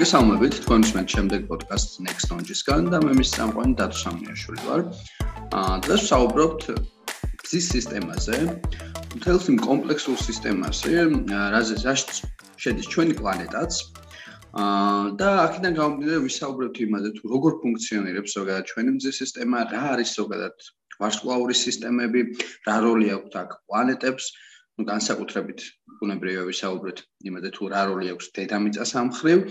მოგესალმებით თქვენ ისმენთ შემდეგ პოდკასტ Next Launch-ისგან და მე მის სამყარო დათო სამიაშვილი ვარ. აა დღეს ვსაუბრობთ გზის სისტემაზე, მთელს იმ კომპლექსურ სისტემაზე, რაზეც შედის ჩვენი პლანეტაც. აა და აქედან გამომდინარე ვისაუბრებთ იმაზე თუ როგორ ფუნქციონირებს ზოგადად ჩვენი მზის სისტემა, რა არის ზოგადად ვარსკვლავური სისტემები, რა როლი აქვს აქ პლანეტებს, ну განსაკუთრებით ბუნებრივია ვისაუბრეთ იმაზე თუ რა როლი აქვს დედამიწას ამხრივ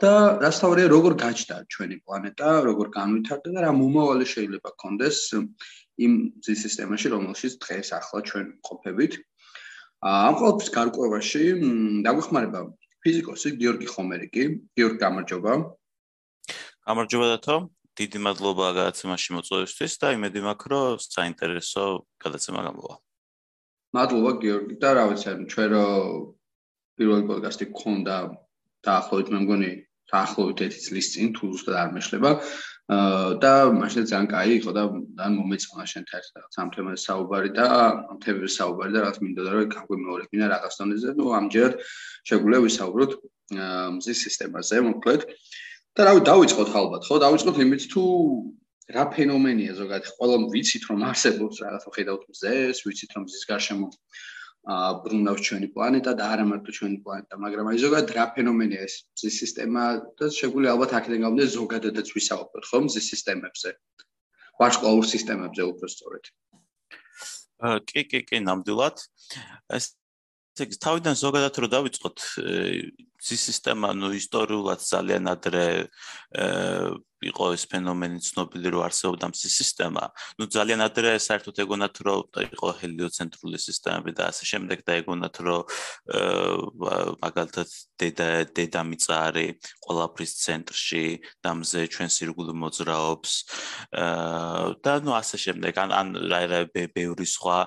და რასთავია როგორ გაჩნდა ჩვენი პლანეტა, როგორ განვითარდა და რა მომავალი შეიძლება გქონდეს იმ ძის სისტემაში, რომელშიც დღეს ახლა ჩვენ ყოფებით. ამ ყოველთვის გარკვევაში დაგვეხმარება ფიზიკოსი გიორგი ხომერიკი. გიორგი, გამარჯობა. გამარჯობა დათო. დიდი მადლობა გადაცემაში მოწვევისთვის და იმედი მაქვს, რომ საინტერესო გადაცემა გამოვა. მადლობა გიორგი და რა ვიცი, ჩვენ რო პირველი პოდკასტი გქონდა დაახლოებით მე მგონი დაახლოებით ერთი წლის წინ თუ ზუსტად არ მეშლება და მაშინ ძალიან კაი იყო და ძალიან მომეწონა შენთან რაღაც ამ თემაზე საუბარი და ამ თემებზე საუბარი და რაღაც მინდოდა რომ გაგვიმეორებინა რაღაც დონეზე ნუ ამჯერად შეგვიძლია ვისაუბროთ მზის სისტემაზე მოკლედ და რავი დავიწყოთ ალბათ ხო? დავიწყოთ იმით თუ რა ფენომენია ზოგადად ყველა ვიცით რომ არსებობს რაღაც ხედავთ მზეს ვიცით რომ მზის გარშემო ბრუნავს ჩვენი პლანეტა და არა მარტო ჩვენი პლანეტა, მაგრამ აი ზოგადად რა ფენომენია ეს მზის სისტემა და შეგვიძლია ალბათ აქედან გამომდინარე ზოგადადაც ვისაუბროთ ხო მზის სისტემებზე. ვარსკვლავურ სისტემებზე უფრო სწორედ. კი კი კი ნამდვილად. ეს ეს თავიდან ზოგადად რო დავიწყოთ მზის სისტემა ნუ ისტორიულად ძალიან ადრე იყო ეს ფენომენი ცნობილი რომ არსებობდა მზის სისტემა. ნუ ძალიან ადრე საერთოდ ეგონათ რომ იყო ჰელიოცენტრული სისტემები და ასე შემდეგ და ეგონათ რომ მაგალითად დედა დედამიწა არის ყველაფრის ცენტრში და მზე ჩვენს ირგვლივ მოძრაობს და ნუ ასე შემდეგ ან ან რა რა ბევრი სხვა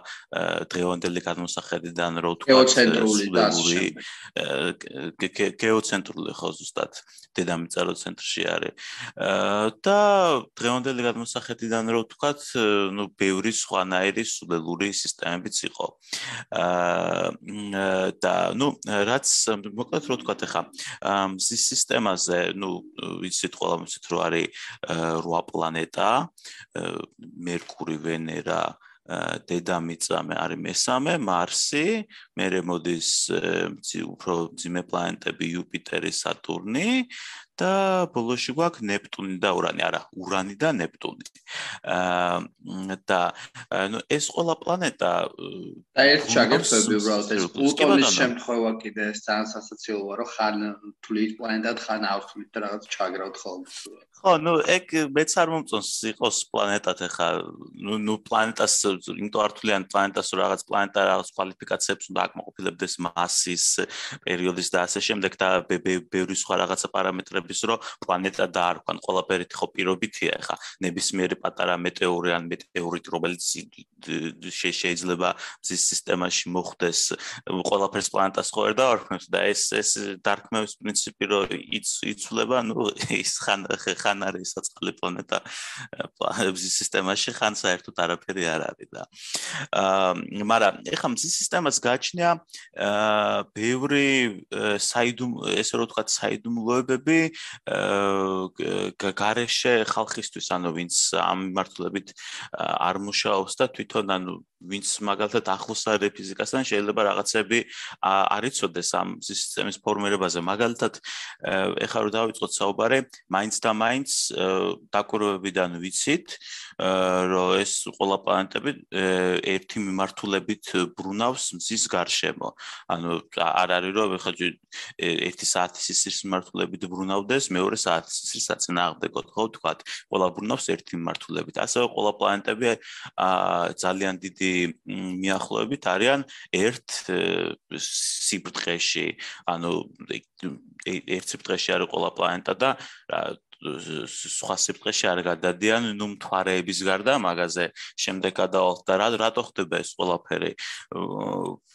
დღევანდელი გადმოსახედიდან რო თქვა გეოცენტრული და ასე გეოცენტრული ხო ზუსტად დედამიწა რო ცენტრში არის და დღევანდელი გადმოსახედიდან რო ვთქვათ, ну, ბევრი სხვანაირი სულელური სისტემებიც იყო. აა და ну, რაც მოკლედ რო ვთქვათ ახლა, მზის სისტემაზე, ну, ვიცით ყველა ვიცით რომ არის 8 პლანეტა, მერკური, ვენერა, დედამიწა მე არის მესამე, მარსი, მერე მოდის უფრო ძიმე პლანეტები იუპიტერი, სატურნი და ბოლოში გვაქვს ნეპტუნი და ურანი, არა, ურანი და ნეპტუნი. აა და ნუ ეს ყველა პლანეტა და ერთ ჩაგერთვები უბრალოდ ეს პლუტონის შემთხვევა კიდე ეს ძალიან სასაცილოა, რომ ხან თulit პლანეტად ხან არ თulit და რაღაც ჩაგრავთ ხოლმე. ხო, ნუ ეგ მეც არ მომწონს იყოს პლანეტად ახლა, ნუ ნუ პლანეტას იმიტომ არ თulian პლანეტას რომ რაღაც პლანეტა რაღაც კვალიფიკაციებს უნდა აკმაყოფილებდეს მასის, პერიოდის და ასე შემდეგ და ბევრი სხვა რაღაცა პარამეტრების რომ პლანეტა და არ ვქან ყველაფერი ხო პირობითია ახლა, ნებისმიერი პატარა მეტეორი ან მეტეორიტი რომელიც შეიძლება მზის სისტემაში მოხვდეს, ყველაფერს პლანეტას ხო არ დაარქმევს და ეს ეს დარქმევის პრინციპი რომ იცვლება, ნუ ის ხან ხან არის საწყალი პლანეტა მზის სისტემაში, ხან საერთოდ არაფერი არ არის და აა მაგრამ ეხლა მზის სისტემას გააჩნია აა ბევრი საიდუმ ესე რომ ვთქვათ საიდუმლოებები გარეშე ხალხისთვის, ანუ ვინც ამ მიმართულებით არ მუშაობს და თვითონ ანუ ვინც მაგალითად ახლოს არის ფიზიკასთან შეიძლება რაღაცები არ იცოდეს ამ სისტემის ფორმირებაზე მაგალითად ეხლა რომ დავიწყოთ საუბარი მაინც და მაინც დაკვირვებიდან ვიცით რომ ეს ყველა პლანეტები ერთი მიმართულებით ბრუნავს მზის გარშემო. ანუ არ არის რომ ხა ერთი საათის სისრის მიმართულებით ბრუნავდეს, მეორე საათის სისრის საწინააღმდეგოდ, ხო ვთქვათ, ყველა ბრუნავს ერთი მიმართულებით. ასევე ყველა პლანეტები ძალიან დიდი მიახლოებით არიან ერთ სიბრტყეში. ანუ ერთ სიბრტყეში არის ყველა პლანეტა და სხვა სიბრტყეში არ გადადიან ნუ მთვარეების გარდა მაგაზე შემდეგ გადავალთ და რა რატო ხდება ეს ყველაფერი?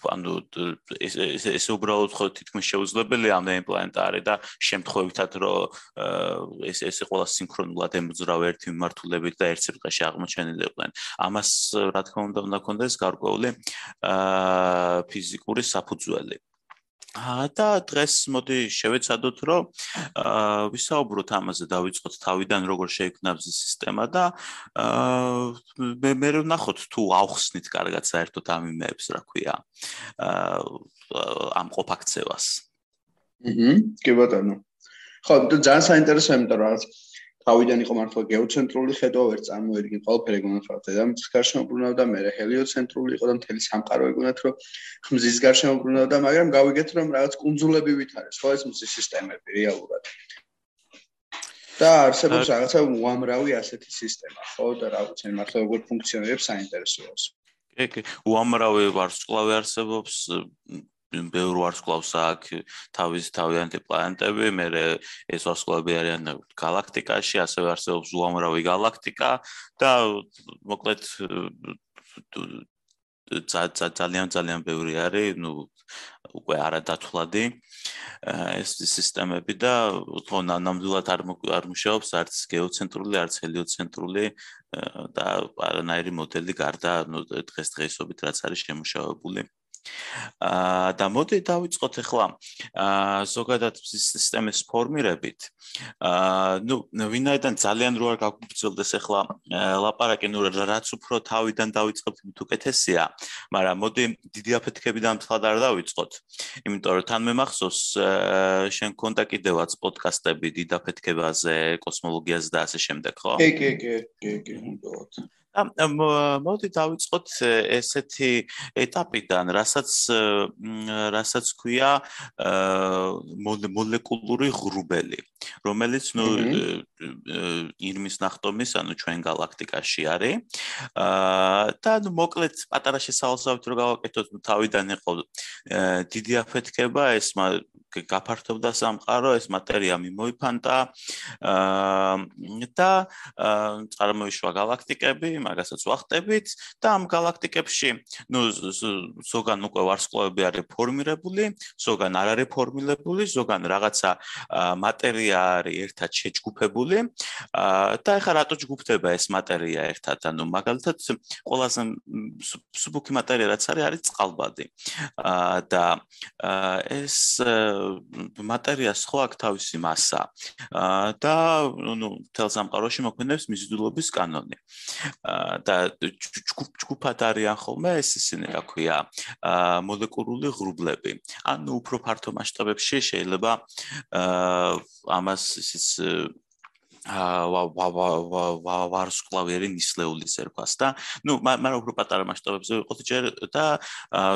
ანუ ეს ეს უბრალოდ ხო თითქმის შეუძლებელია ამდენი პლანეტა არის და შემთხვევითად რომ ეს ეს ყველა სინქრონულად ემძრავ ერთი მიმართულებით და ერთ სიბრტყეში აღმოჩენილიყვნენ ამას რა თქმა უნდა უნდა კონდეს გარკვეული აა ფიზიკური საფუძველი და დღეს მოდი შევეცადოთ, რომ აა ვისაუბროთ ამაზე, დავიწყოთ თავიდან როგორ შეიქმნა ეს სისტემა და აა მე მე ვნახოთ თუ ავხსნით კარგად საერთოდ ამ იმეებს, რა ქვია. აა ამ ყოფაქცევას. აჰა, კი ბატონო. ხო, ძალიან საინტერესოა, იმიტომ რომ რაღაც თავიდან იყო მართლა გეოცენტრული ხედვა, ვერ წარმოედგინე ყველაფერი გონათვალა დედამიწის გარშემო ბრუნავდა, მე ჰელიოცენტრული იყო და მთელი სამყარო ეგონათ, რომ ხმზის გარშემო ბრუნავდა, მაგრამ გავიგეთ, რომ რაღაც კუნძულები ვითარეს, ხო ეს მზის სისტემები რეალურად. და არსებობს რაღაცა უამრავი ასეთი სისტემა, ხო და რა ვიცი, მართლა როგორ ფუნქციონირებს საინტერესოა. კი, კი, უამრავი ვარსკვლავი არსებობს, ბევრ ვარსკვლავს აქვს თავის თავიანთი პლანეტები, მე ეს ვარსკვლავები არიან galaktikაში, ასევე არსებობს უამრავი galaktika და მოკლედ ძალიან ძალიან ბევრი არის, ну უკვე არადათვლადი ეს სისტემები და თქო ნამდვილად არ არ მუშაობს არც გეოცენტრული, არც ჰელიოცენტრული და არანაირი მოდელი გარდა ну დღესდღეობით რაც არის შემუშავებული. აა და მოდი დავიწყოთ ახლა აა ზოგადად სისტემის ფორმირებით. აა ნუ ვინაიდან ძალიან რო არ გაგუბრძოლდეს ახლა ლაპარაკი ნუ რაც უფრო თავიდან დავიწყებთ მით უკეთესია, მაგრამ მოდი დიდი აფეთქებიდან მთლად არ დავიწყოთ. იმიტომ რომ თან მე მახსოვს შენ კონტა კიდევაც პოდკასტები დიდ აფეთქებაზე, კოსმოლოგიაზე და ასე შემდეგ, ხო? კი, კი, კი, კი, კი, უნდათ. მოდი დავიწყოთ ესეთი ეტაპიდან, რასაც რასაც ქვია მოლეკულური ღრუბელი, რომელიც ნუ ირმის ნახტომის, ანუ ჩვენ galaktikაში არის. და ნუ მოკლედ პატარა შესაძლებლობით რო გავაკეთოთ, ნუ თავიდან იყო დიდი აფეთქება, ეს გაფართოვდა სამყარო, ეს მატერია მიმოიფანტა. აა და წარმოიშვა galaktikები, მაგასაც ვახტებით და ამ galaktikებში, ნუ ზოგან უკვე ვარსკვლავები არის ფორმირებული, ზოგან არ არის ფორმირებული, ზოგან რაღაცა მატერია არის ერთად შეჯგუფებული. და ეხლა რატო ჯგუფდება ეს მატერია ერთად? ანუ მაგალითად, ყველაზე სუბუქი მატერია რაც არის, არის წყალბადი. და ეს მატერიას ხო აქვს თავისი მასა. და ნუ თელ სამყაროში მოქმედებს მიზიდულობის კანონი. და ჯგუფად არიან ხოლმე ეს ისინი რა ქვია მოლეკულური ღრუბლები ანუ უფრო ფართო მასშტაბებში შეიძლება ამას აა ვარსკვლავიერი ნისლეულის ერქვა და ნუ მაგრამ უფრო პატარა მასშტაბებზე ვიყოთ ჯერ და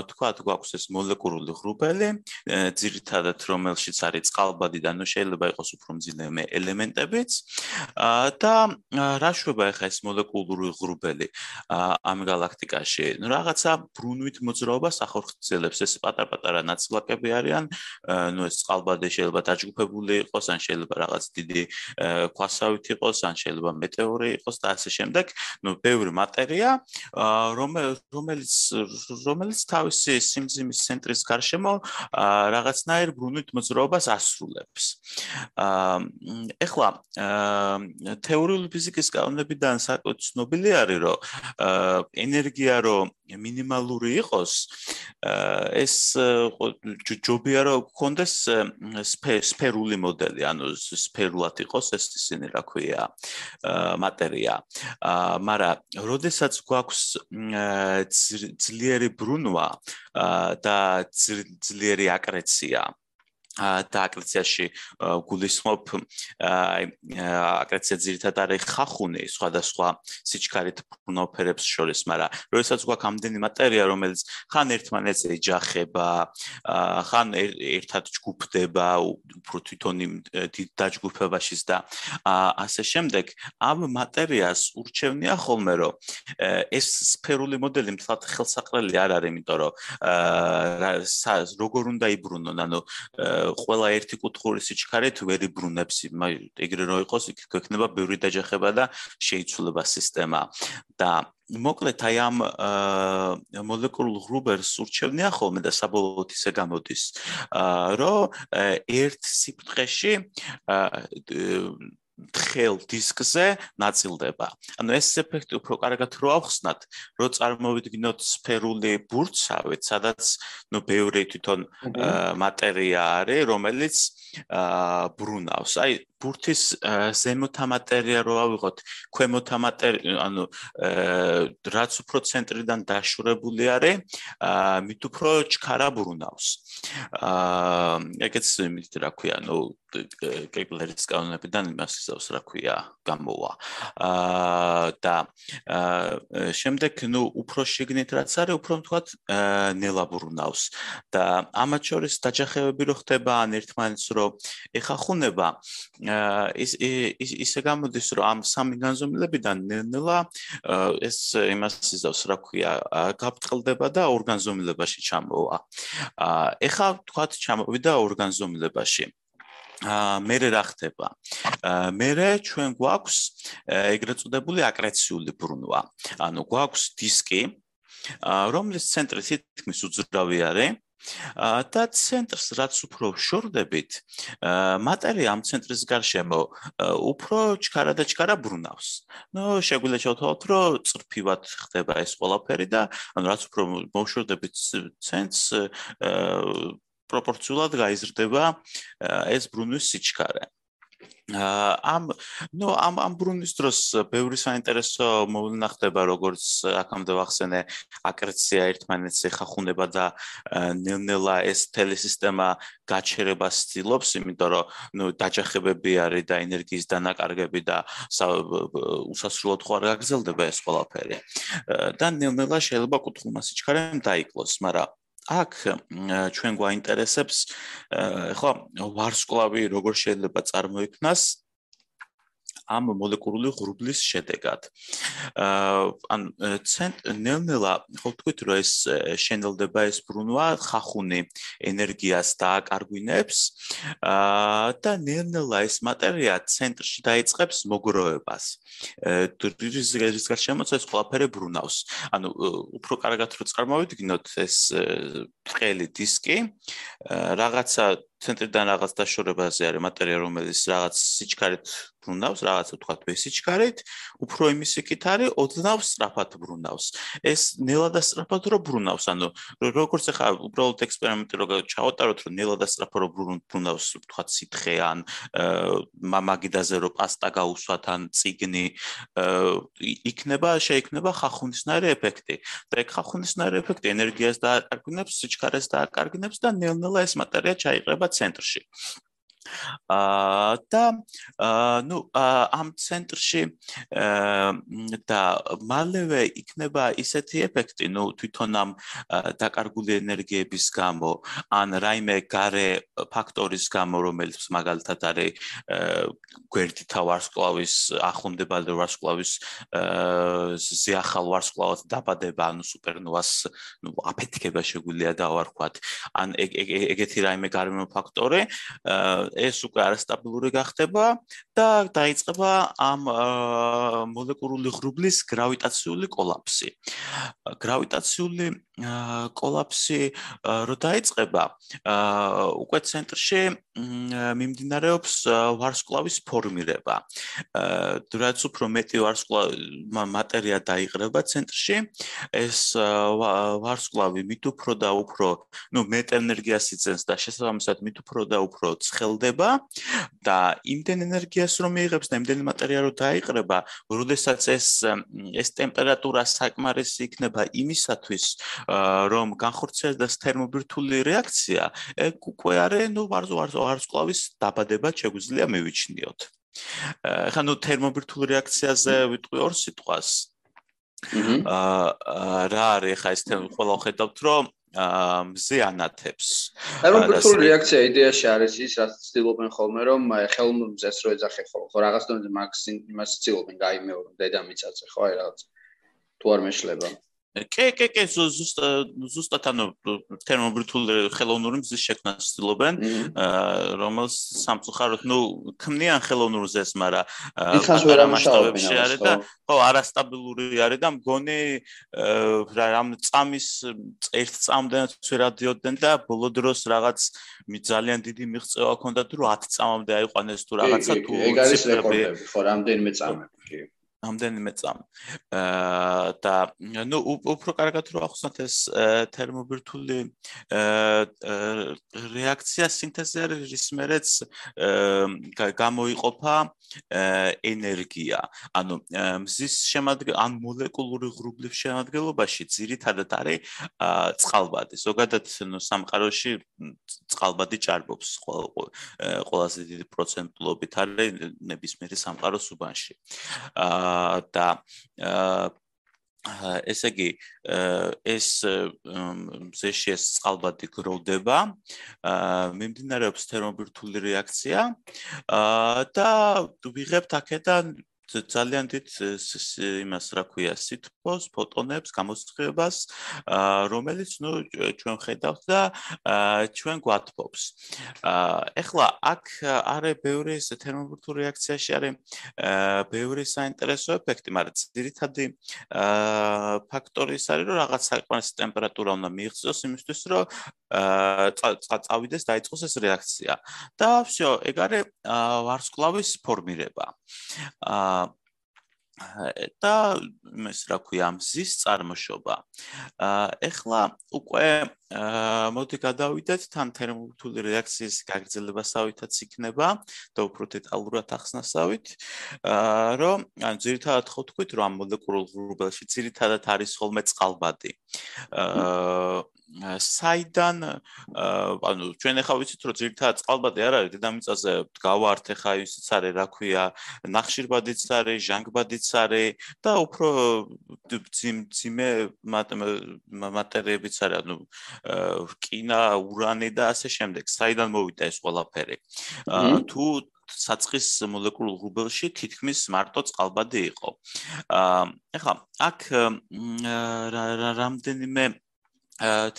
თქვა გვაქვს ეს მოლეკულური ღრუბელი ძირითადად რომელშიც არის წყალბადი და ნუ შეიძლება იყოს უფრო მძიმე ელემენტებიც. და რა შვება ახლა ეს მოლეკულური ღრუბელი ამ galaktikაში ნუ რაღაცა ბრუნვით მოძრაობას ახორციელებს ეს პატარ-პატარა ნაწილაკები არიან. ნუ ეს წყალბადი შეიძლება დაჯგუფებული იყოს ან შეიძლება რაღაც დიდი ქვას მოსავით იყოს, ან შეიძლება მეტეორი იყოს და ასე შემდეგ. ნუ ბევრი მატერია, რომელიც რომელიც თავისი სიმძიმის ცენტრის გარშემო რაღაცნაირ ბრუნვით მოძრაობას ასრულებს. ეხლა თეორიული ფიზიკის კანონებიდან საკუთრ ცნობილი არის, რომ ენერგია რო მინიმალური იყოს, ეს ჯობია რომ გქონდეს სფერული მოდელი, ანუ სფერულად იყოს ეს ისინი რა ქვია მატერია. მაგრამ როდესაც გვაქვს ძლიერი ბრუნვა და ძლიერი აკრეცია და აკრეციაში გულისხმობ აი აკრეცია ძირითადად არის ხახუნი სხვადასხვა სიჩქარით ბრუნოფერებს შორის, მაგრამ როდესაც გვაქვს ამდენი მატერია, რომელიც ხან ერთმანეთს ეჯახება, ხან ერთად ჯგუფდება, უფრო თვითონი დაჯგუფებაშიც და ასე შემდეგ, ამ მატერიას ურჩევნია ხოლმე, რომ ეს სფერული მოდელი მთლად ხელსაყრელი არ არის, იმიტომ რომ როგორ უნდა იბრუნონ, ანუ ყველა ერთი კუთხური სიჩქარით ვერ იბრუნებს, ეგრე რო იყოს, იქ გვექნება ბევრი დაჯახება და შეიცვლება სისტემა. და მოკლედ აი ამ მოლეკულურ ღრუბელს ურჩევნია ხოლმე და საბოლოოდ ისე გამოდის რომ ერთ სიფრთხეში თხელ დისკზე ნაწილდება. ანუ ეს ეფექტი უფრო კარგად რო ავხსნათ, რო წარმოვიდგინოთ სფერული ბურთსავით, სადაც ნუ ბევრი თვითონ მატერია არის, რომელიც აა ბრუნავს. აი ბურთის ზემოთა მატერია რო ავიღოთ, ქვემოთა მატერია, ანუ რაც უფრო ცენტრიდან დაშურებული არის, აა მით უფრო ჩქარა ბრუნავს. აა ეგეც იმით რა ქვია, ნუ კეპლერის კანონებიდან იმას ისევს რა ქვია გამოვა. აა და აა შემდეგ ნუ უფრო შეგნით რაც არის, უფრო თქვათ ნელა ბრუნავს და ამათ შორის დაჯახებები რო ხდება ან ერთმანეთს რო ეხახუნება, ის ისე გამოდის რომ ამ სამი განზომილებიდან ნელა ეს იმას ისევს რა ქვია გაფრთხილდება და ორგანზომილებაში ჩამოვა. ეხა თქვათ ჩამოვიდა ორგანზომილებაში. აა მე რა ხდება? აა მე ჩვენ გვაქვს ეგრეთ წოდებული აკრეციული ბრუნვა. ანუ გვაქვს დისკი, რომლის ცენტრი თითქმის უძრავი არის. და ცენტრს რაც უფრო შორდებით, მატერია ამ ცენტრის გარშემო უფრო ჩქარა და ჩქარა ბრუნავს. ნუ შეგვიძლია შევთვალოთ, რომ წრფივად ხდება ეს ყველაფერი და ანუ რაც უფრო მოშორდებით ცენტრს აა პროპორციულად გაიზრდება ეს ბრუნვის სიჩქარე. ამ ნუ ამ ამ ბრუნვის დროს ბევრი საინტერესო მოვლენა ხდება როგორც აქამდე ვახსენე აკრეცია ერთმანეთს ეხახუნება და ნელ-ნელა ეს ტელესისტემა გაჩერებას ცდილობს იმიტომ რომ ნუ დაჯახებები არის და ენერგიის დანაკარგები და უსასრულოდ ხო არ გაგრძელდება ეს ყველაფერი. და ნელ-ნელა შეიძლება კუთხულმა სიჩქარემ დაიკლოს მაგრამ აქ ჩვენ გვაინტერესებს ხო ვარსკვლავი როგორ შეიძლება წარმოიქმნას ამ მოლეკულური ღრუბლის შედეგად. აა ან ცენტ ნელ-ნელა ხო თქვით რომ ეს შენელდება ეს ბრუნვა ხახუნი ენერგიას დააკარგვინებს აა და ნელ-ნელა ეს მატერია ცენტრში დაიწყებს მოგროვებას. რეზერვს შემოწეს ყველაფერი ბრუნავს. ანუ უფრო კარგად რო წარმოვიდგინოთ ეს თხელი დისკი რაღაცა ცენტრიდან რაღაც დაშორებაზე არის მატერია რომელიც რაღაც სიჩქარით ბრუნავს, რაღაცა თქვა ბესიჩქარით, უფრო იმის იქით არის ოდნავ სწრაფად ბრუნავს. ეს ნელა და სწრაფად რო ბრუნავს, ანუ როგორც ახლა უბრალოდ ექსპერიმენტი რო ჩავატაროთ, რომ ნელა და სწრაფად რო ბრუნავს, თქვა სითხე ან მაგიდაზე რო პასტა გაუსვათ ან ციგნი, იქნება შეიქმნება ხახუნისნაირი ეფექტი. და ეგ ხახუნისნაირი ეფექტი ენერგიას დააკარგინებს, სიჩქარეს დააკარგინებს და ნელ-ნელა ეს მატერია ჩაიყრება ცენტრში. აა და აა ნუ ამ ცენტრში და მალევე იქნება ისეთი ეფექტი, ნუ თვითონ ამ დაკარგული ენერგიების გამო, ან რაიმე gare ფაქტორის გამო, რომელიც მაგალითად არის გვერდითა ვარსკვლავის ახლომდებარე ვარსკვლავის ზიახალ ვარსკვლავად დაბადება, ანუ სუპერნოვას ნუ აფეთქება შეგვიძლია დავარქვათ, ან ეგეთი რაიმე გარემო ფაქტორი ეს უკვე არასტაბილური გახდება და დაიწყება ამ მოლეკულური ღრუბლის გრავიტაციული კოლაფსი. გრავიტაციული კოლაფსი რო დაიწყება, უკვე ცენტრში მიმდინარეობს ვარსკვლავის ფორმირება. რაც უფრო მეტი ვარსკვლავი მატერია დაიყრება ცენტრში, ეს ვარსკვლავი მით უფრო და უფრო, ну, მეტ ენერგიას იწენს და შესაბამისად მით უფრო და უფრო ცხელდება და იმდენ ენერგიას რომ მიიღებს და იმდენ მატერია რომ დაიყრება, როდესაც ეს ეს ტემპერატურა საკმარისი იქნება იმისათვის, რომ განხორციელდეს თერმობირთული რეაქცია, ეგ უკვე არის, ну, ვარზო ვარზო ვარსკვლავის დაბადება შეგვიძლია მივიჩნიოთ. ახლა ნუ თერმობირთულ რეაქციაზე ვიტყვი ორ სიტყვას. აა რა არის ახლა ეს ყველა ხედავთ რომ მზე ანათებს. თერმობირთული რეაქცია იდეაში არის ის, რაც ცდილობენ ხოლმე რომ ხელმზეს რო ეძახე ხოლმე, ხო რაღაც დონეზე მაგს იმას ცდილობენ გაიმეორონ დედამიწაზე, ხო აი რაღაც თუ არ მეშლება. კე კე კე ზუსტად ზუსტად ანუ თერმობირთული ხელოვნური მზის შექმნას ცდილობენ რომელს სამწუხაროდ ნუ ქმნიან ხელოვნურ ზეს მაგრამ მასშტაბებში არის და ხო არასტაბილური არის და მგონი რამ წამის ერთ წამდენაც ვერ ადიოდნენ და ბოლო დროს რაღაც ძალიან დიდი მიღწევა ჰქონდათ რომ 10 წამამდე აიყვანეს თუ რაღაცა თუ ეგ არის რეკორდები ხო რამდენიმე წამები კი ამდენიმე წამ. აა და ნუ უფრო კარგად რო ახსნათ ეს თერმობირთული აა რეაქცია სინთეზი არის რის მერეც გამოიყოფა ენერგია. ანუ მზის შემადგენ ან მოლეკულური ღრუბლების შემადგენლობაში ძირითადად არის წყალბადი. ზოგადად ნუ სამყაროში წყალბადი ჭარბობს ყველაზე დიდი პროცენტულობით არის ნებისმიერი სამყაროს უბანში. აა და ესე იგი ეს ზეში ეს წყალბადი გროვდება მიმდინარეობს თერმობირთული რეაქცია და ვიღებთ აქედან ძალიან დიდ იმას რა ქვია სითბოს ფოტონებს გამოსხებას რომელიც ნუ ჩვენ ხედავთ და ჩვენ გვათბობს ეხლა აქ არის ბევრი ეს თერმობირთული რეაქციაში არის ბევრი საინტერესო ეფექტი მაგრამ ძირითადი ფაქტორი ის არის რომ რაღაც საკმარისი ტემპერატურა უნდა მიიღწიოს იმისთვის რომ წავიდეს დაიწყოს ეს რეაქცია და всё ეგ არის ვარსკვლავის ფორმირება აა და იმას რა ქვია მზის წარმოშობა. აა ეხლა უკვე აა მოდი გადავიდეთ თან თერმობირთული რეაქციის გაგრძელებასავითაც იქნება და უფრო დეტალურად ახსნასავით. აა რომ ან ძირითადად ხო თქვით რომ ამ მოლეკულურ ღრუბელში ძირითადად არის ხოლმე წყალბადი. აა საიდან ანუ ჩვენ ახლა ვიცით რომ ძირითადად წყალბადი არ არის დედამიწაზე გავართ ახლა ისიც არის რა ქვია ნახშირბადიც არის ჟანგბადიც არის და უფრო ძიმე მატერიებიც არის ანუ რკინა ურანი და ასე შემდეგ. საიდან მოვიდა ეს ყველაფერი? თუ საწყის მოლეკულურ ღრუბელში თითქმის მარტო წყალბადი იყო. აა ეხლა აქ რამდენიმე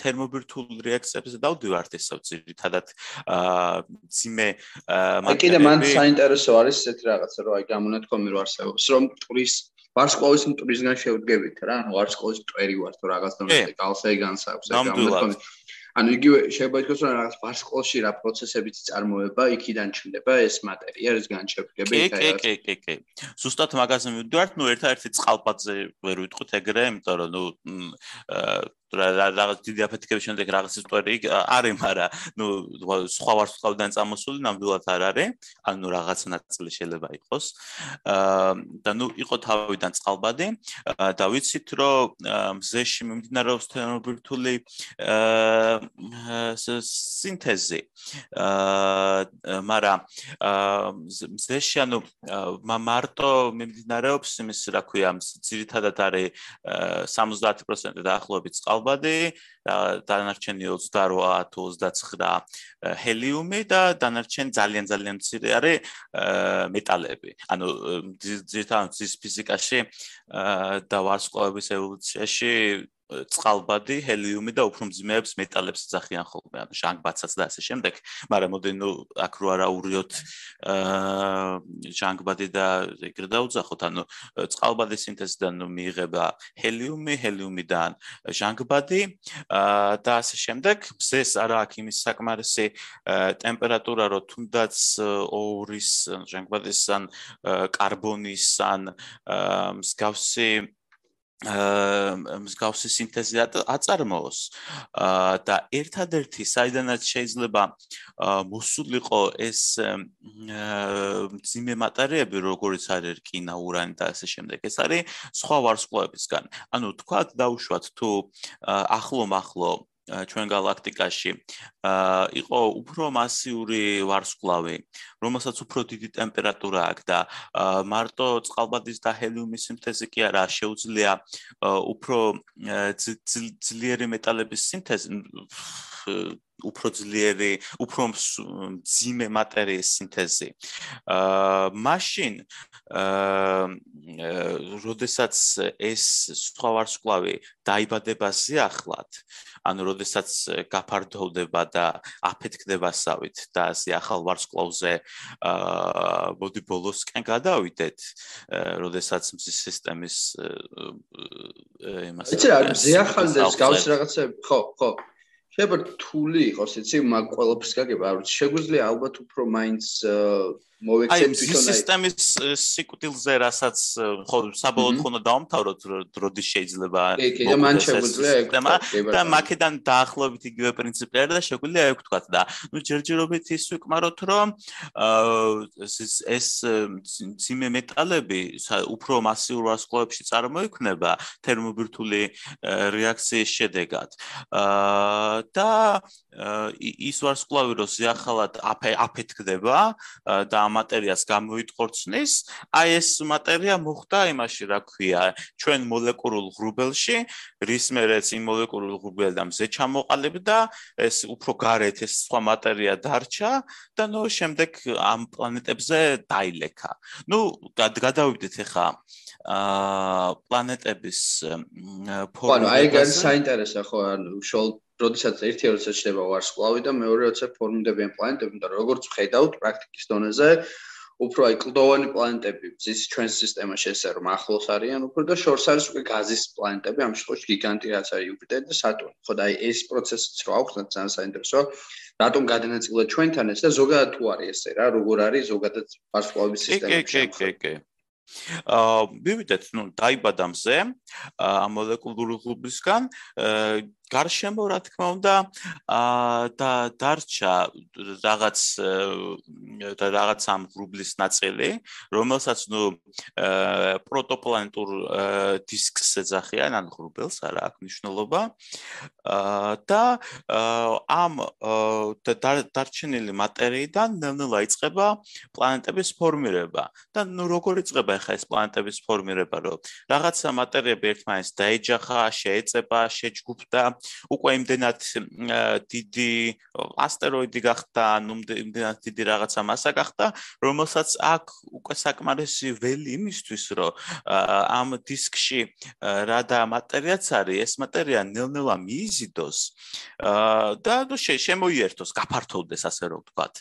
თერმობირთულ რეაქციებზე დავდივართ ესავ ძირითადად აა ძიმე მაგრამ კიდე მან საინტერესო არის ესეთ რაღაცა რომ აი გამონათქვამი რო არსებობს რომ ტურის ვარსკვლავის მტრისგან შევდგებით რა ანუ ვარსკვლავის მტვერი ვარ თუ რაღაც დონეზე კალსეი განსაკუთრებით გამონათქვამი ანუ იგივე შეიძლება ითქვას რომ რაღაც ვარსკვლავში რა პროცესებიც წარმოება იქიდან ჩნდება ეს მატერია რის განჩეფლები კი კი კი კი კი. ზუსტად მაგაზე მივდივართ ნუ ერთ-ერთი წყალბადზე ვერ ვიტყვით ეგრე იმიტომ რომ ნუ რაღაც დიდი აფეთქების შემდეგ რაღაც ისტორიი არის, მაგრამ ნუ სხვა ვარსკვლავიდან წამოსული ნამდვილად არ არის, ანუ რაღაც ნაწილი შეიძლება იყოს. აა და ნუ იყო თავიდან წყალბადი და ვიცით, რომ მზეში მიმდინარეობს თერმობირთული აა სინთეზი. აა მაგრამ მზეში ანუ მარტო მიმდინარეობს იმის რა ქვია, ძირითადად არის 70% დაახლოებით წყალბადი ალბადი დანარჩენი 28 თუ 29 ჰელიუმი და დანარჩენი ძალიან ძალიან მცირე არის მეტალები. ანუ ძირითადად ფიზიკაში და ვარსკვლავების ევოლუციაში წყალბადი, ჰელიუმი და უფრო მძიმეებს მეტალებს ძახიან ხოლმე, ანუ ჟანგბადსაც და ასე შემდეგ. მაგრამ მოდი ნუ აქ რო არა ურიოთ აა ჟანგბადი და ეგრე დაუძახოთ, ანუ წყალბადის სინთეზიდან მიიღება ჰელიუმი, ჰელიუმიდან ჟანგბადი აა და ასე შემდეგ. მზეს არა აქვს იმის საკმარისი ტემპერატურა, რომ თუნდაც ორის ჟანგბადის ან კარბონის ან მსგავსი მსგავსი სინთეზი აწარმოოს. და ერთადერთი საიდანაც შეიძლება მოსულიყო ეს ძიმე მატერიები როგორიც არის რკინა, ურანი და ასე შემდეგ ეს არის სხვა ვარსკვლავებისგან. ანუ თქვა დაუშვათ თუ ახლო მახლო ჩვენ galaktikაში. აა იყო უფრო მასიური ვარსკვლავი, რომელსაც უფრო დიდი ტემპერატურა აქვს. და მარტო წყალბადის და ჰელიუმის სინთეზი კი არა, შეუძლია უფრო ძლიერი მეტალების სინთეზი უფრო ძლიერი, უფრო ძიმე მატერიის სინთეზი. აა მაშინ აა როდესაც ეს სხვა ვარსკვლავი დაიბადება სიახლად, ანუ როდესაც გაფართოვდება და აფეთქდება სავით და ასე ახალ ვარსკვლავზე აა მოდი ბოლოსკენ გადავიდეთ, როდესაც მზის სისტემის იმას იცი რა, ზიახალდეს გავს რაღაცები, ხო, ხო. შეიძლება რთული იყოს, იცი, მაგ ყველაფერს გაგება, არ ვიცი, შეგვიძლია ალბათ უფრო მაინც მოვექცეთ თვითონ აი სისტემის სიკვდილზე რასაც ხო საბოლოოდ ხონდა დავამთავროთ როდის შეიძლება კი და მან შეგვიძლია ეგ და მაკედან დაახლოებით იგივე პრინციპი არის და შეგვიძლია ეგ თქვა და ნუ ჯერჯერობით ის ვიკმაროთ რომ ეს ციმე მეტალები უფრო მასიურ ვარსკვლავებში წარმოიქმნება თერმობირთული რეაქციის შედეგად. და ის ვარსკვლავი რო ზიახალად აფეთქდება და მატერიას გამოიტყორცნის, აი ეს მატერია მოხდა იმაში, რა ქვია, ჩვენ მოლეკულურ ღრუბელში, რის მერეც იმ მოლეკულურ ღრუბელთან მზე ჩამოყალიბდა, ეს უფრო გარეთ ეს სხვა მატერია დარჩა და ნუ შემდეგ ამ პლანეტებზე დაილექა. ნუ გადავიდეთ ახლა აა პლანეტების ფორმირებას. ანუ აი გან საინტერესო ხო, ანუ შოლ როდესაც ერთი როდესაც შეიძლება ვარსკვლავი და მეორე როდესაც ფორმდებიან პლანეტები და როგორც ხედავთ პრაქტიკის დონეზე უფრო აი კლდოვანი პლანეტები ზის ჩვენ სისტემაში ესე რომ ახლოს არიან უფრო და შორს არის უკვე გაზის პლანეტები ამ შემთხვევაში გიგანტი რაც არის იუპიტერი და სატურნი. ხო და აი ეს პროცესიც რო აქვს ძალიან საინტერესო რატომ გადანაწილდა ჩვენთან ეს და ზოგადად თუ არის ესე რა როგორ არის ზოგადად ვარსკვლავების სისტემაში კი კი კი კი. აა მივიდეთ ნუ დაიბადა მზე ამ მოლეკულური ღრუბლისგან გარშემო რა თქმა უნდა და დარჩა რაღაც და რაღაც ამ გრუბლის ნაწილი რომელსაც ნუ პროტოპლანეტურ დისკს ეძახიან ან გრუბელს არა აქვს მნიშვნელობა. და ამ დარჩენილი მატერიიდან ნელ-ნელა იწყება პლანეტების ფორმირება. და ნუ როგორ იწყება ახლა ეს პლანეტების ფორმირება რომ რაღაცა მატერიები ერთმანეთს დაეჯახა შეეწება შეჯგუფდა უკვე იმდენად დიდი ასტეროიდი გახდა, ანუ იმდენად დიდი რაღაცა მასა გახდა, რომელსაც აქ უკვე საკმარისი ველი იმისთვის, რომ ამ დისკში რა და მატერიაც არის, ეს მატერია ნელ-ნელა მიიზიდოს და ნუ შემოიერთოს, გაფართოვდეს ასე რომ ვთქვათ.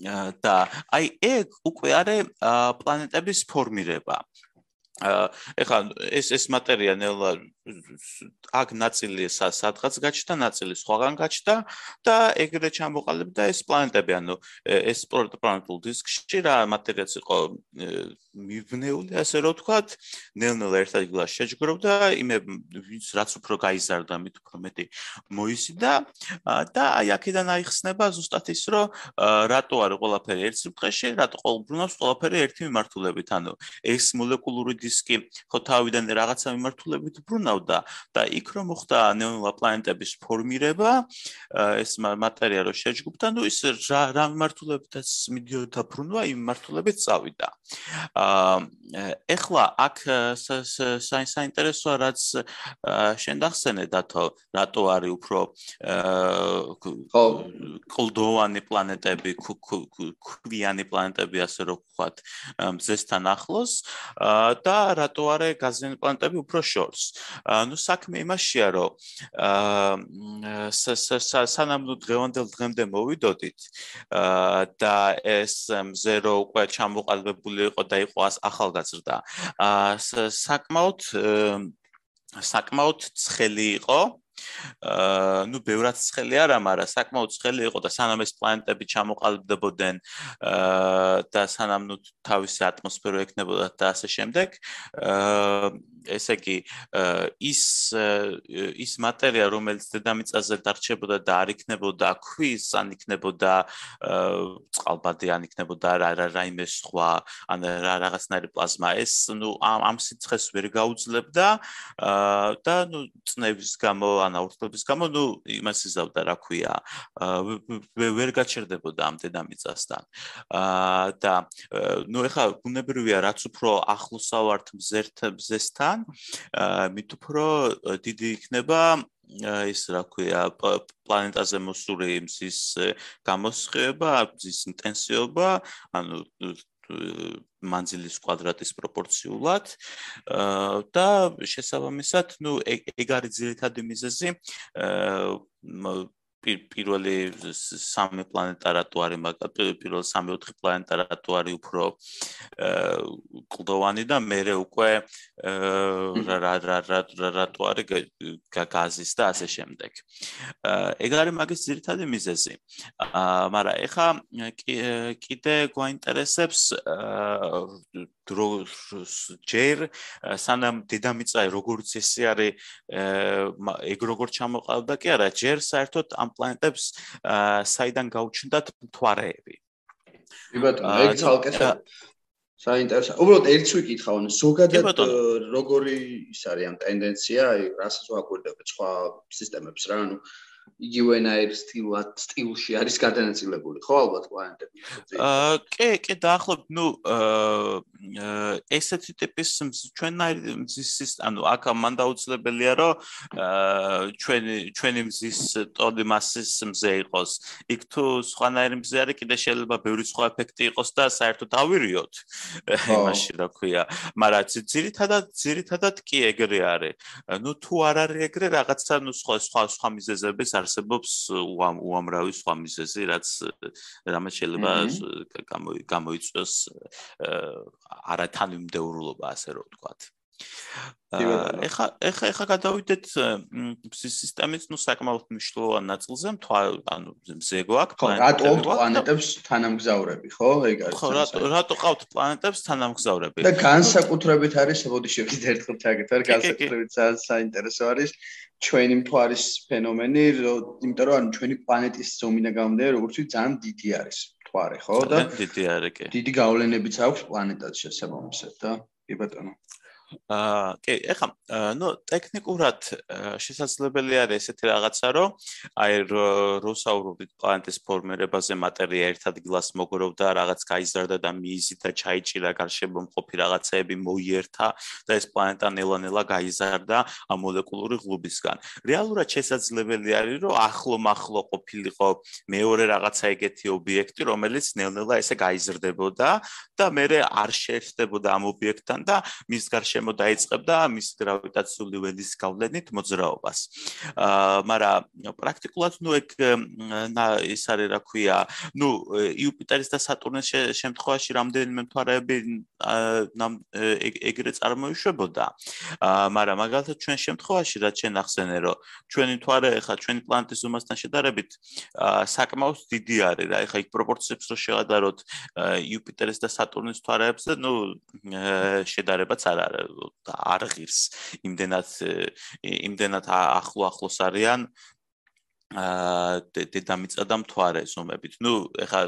და აი ეგ უკვე არის პლანეტების ფორმირება. ეხლა ეს ეს მატერია ნელა აქ ნაწილი სადღაც გაჩნდა, ნაწილი სხვაგან გაჩნდა და ეგრე ჩამოყალიბდა ეს პლანეტები, ანუ ეს პროტოპლანეტულ დისკში რა მატერიაც იყო მიბნეული, ასე რომ ვთქვათ, ნელ-ნელა ერთ ადგილას შეჯგროვდა, იმე ვინც რაც უფრო გაიზარდა, მით უფრო მეტი მოისიდა და აი აქედან აიხსნება ზუსტად ის, რომ რატო არის ყველაფერი ერთ სიბრტყეში, რატო ყოველბრუნავს ყველაფერი ერთი მიმართულებით, ანუ ეს მოლეკულური დისკი ხო თავიდან რაღაცა მიმართულებით ბრუნავდა და იქ რომ მოხდა ნეონლა პლანეტების ფორმირება, ეს მატერია რო შეჯგუფდა, ნუ ის რა რა მიმართულებითაც მიდიოდა ბრუნვა, იმ მიმართულებით წავიდა. აა ეხლა აქ საინტერესოა რაც შენ დახსენე დათო რატო არის უფრო ხო კლდოვანი პლანეტები ქვიანი პლანეტები ასე რო ვთქვათ მზესთან ახლოს და რატო არის გაზიანი პლანეტები უფრო შორს ну საქმე იმაშია რომ აა სანამ დღევანდელ დღემდე მოვიდოდით აა და ეს მზე რო უკვე ჩამოყალიბებული იყო და იყო ახალგაზრდა. აა საკმაოდ საკმაოდ ცხელი იყო. აა ნუ ბევრად ცხელი არა, მაგრამ საკმაოდ ცხელი იყო და სანამ ეს პლანეტები ჩამოყალიბდებოდნენ აა და სანამ ნუ თავისი ატმოსფერო ექნებოდა და ასე შემდეგ აა ესე იგი ის ის მატერია რომელიც დედამიწაზე დარჩებოდა და არ იქნებოდა ქვის ან იქნებოდა წყალბადი ან იქნებოდა რა რა რაიმე სხვა ან რა რაღაცნაირი პლაზმა. ეს ნუ ამ ამ სიცხეს ვერ გაუძლებდა და ნუ წნევის გამო ან აურთობის გამო ნუ იმას იზავდა რა ქვია. ვერ გაჩერდებოდა ამ დედამიწასთან და ნუ ეხა ბუნებრივია რაც უფრო ახლოსავართ მზერთ მზესთან მიწისგან, მით უფრო დიდი იქნება ის რა ქვია პლანეტაზე მოსული მზის გამოსხება, მზის ინტენსივობა, ანუ მანძილის კვადრატის პროპორციულად. და შესაბამისად, ну, ეგ არის ძირითადი მიზეზი პირველი სამი პლანეტა რატო არის მაგათ პირველი სამი ოთხი პლანეტა რატო არის უფრო კლდოვანი და მეორე უკვე რა რა რა რატო არის გაზის და ასე შემდეგ. ეგ არის მაგის ძირითადი მიზეზი. მაგრამ ეხა კიდე გვაინტერესებს დრო ჯერ სანამ დედამიწა როგორც ესე არის ეგ როგორ ჩამოყალიბდა კი არა ჯერ საერთოდ ამ პლანეტებს საიდან გაუჩნდათ მთვარეები. კი ბატონო ეგ ცალკე საინტერესო უბრალოდ ერთს ვიკითხავ ანუ ზოგადად როგორი ის არის ამ ტენდენცია რასაც ვაკვირდებით სხვა სისტემებს რა ანუ იგივენაირ სტილად სტილში არის გადანაწილებული ხო ალბათ პლანეტები? აა კი კი დაახლოებით ნუ აა ესეთი ტიპის ჩვენაირ მზის ანუ აქ მან დაუძლებელია რომ აა ჩვენი ჩვენი მზის ტოდი მასის მზე იყოს. იქ თუ სხვანაირი მზე არის კიდე შეიძლება ბევრი სხვა ეფექტი იყოს და საერთოდ ავირიოთ. იმაში რა ქვია. მაგრამ ძირითადად ძირითადად კი ეგრე არის. ნუ თუ არ არის ეგრე რაღაცა ნუ სხვა სხვა სხვა მიზეზების არსებობს უამრავი სხვა მიზეზი, რაც რამაც შეიძლება გამოიწვიოს არათანმიმდევრულობა, ასე რომ ვთქვათ. ეხა ეხა ეხა გადავიდეთ სისტემის ნუ საკმაოდ მნიშვნელოვან ნაწილზე, ანუ მზე გვაქვს პლანეტები. რატო პლანეტებს თანამგზავრები, ხო? ეგ არის. ხო, რატო რატო ყავთ პლანეტებს თანამგზავრები? და განსაკუთრებით არის, ბოდიში კიდე ერთხელ ჩაგეთარ, განსაკუთრებით ძალიან საინტერესო არის ჩვენი მთვარის ფენომენი, იმიტომ რომ ანუ ჩვენი პლანეტის ზომიდან გამომდინარე, როგორც ვთქვი, ძალიან დიდი არის მთვარე, ხო? და დიდი არის კი. დიდი გავლენებიც აქვს პლანეტაზე შესაბამისად და კი ბატონო. აა კი, ეხლა ნუ ტექნიკურად შესაძლებელი არის ესეთი რაღაცა, რომ აი როსაურობით პლანეტის ფორმირებაზე მატერია ერთ ადგილას მოგროვდა, რაღაც გაიზარდა და მიიზიდა, ჩაიჭირა გარშემო მყოფი რაღაცეები მოიერთა და ეს პლანეტა ნელა-ნელა გაიზარდა ამ მოლეკულური ღლუბისგან. რეალურად შესაძლებელი არის, რომ ახლო-მახლო ყოფილიყო მეორე რაღაცა ეგეთი ობიექტი, რომელიც ნელ-ნელა ესე გაიზრდებოდა და მე არ შეერთდებოდა ამ ობიექტთან და მის გარშემო შემო დაიწყებდა მის გრავიტაციული ველის გავლენით მოძრაობას. აა მაგრამ პრაქტიკულად ნუ ეგ ის არის რა ქვია, ნუ იუპიტერის და სატურნის შემთხვევაში რამდენიმე მთვარეები ეგრე წარმოიშვებოდა. აა მაგრამ მაგალითად ჩვენ შემთხვევაში რაც ჩვენ ახსენე რომ ჩვენი მთვარე ხა ჩვენი პლანეტის ზომასთან შედარებით საკმაოდ დიდი არის რა. ეხა იქ პროპორციებს რო შევადაროთ იუპიტერის და სატურნის მთვარეებზე, ნუ შედარებაც არ არის. არ ღირს იმდენად იმდენად ახლო ახლოს არიან აა დედამიწა და მთვარე ზომებით. ნუ ეხა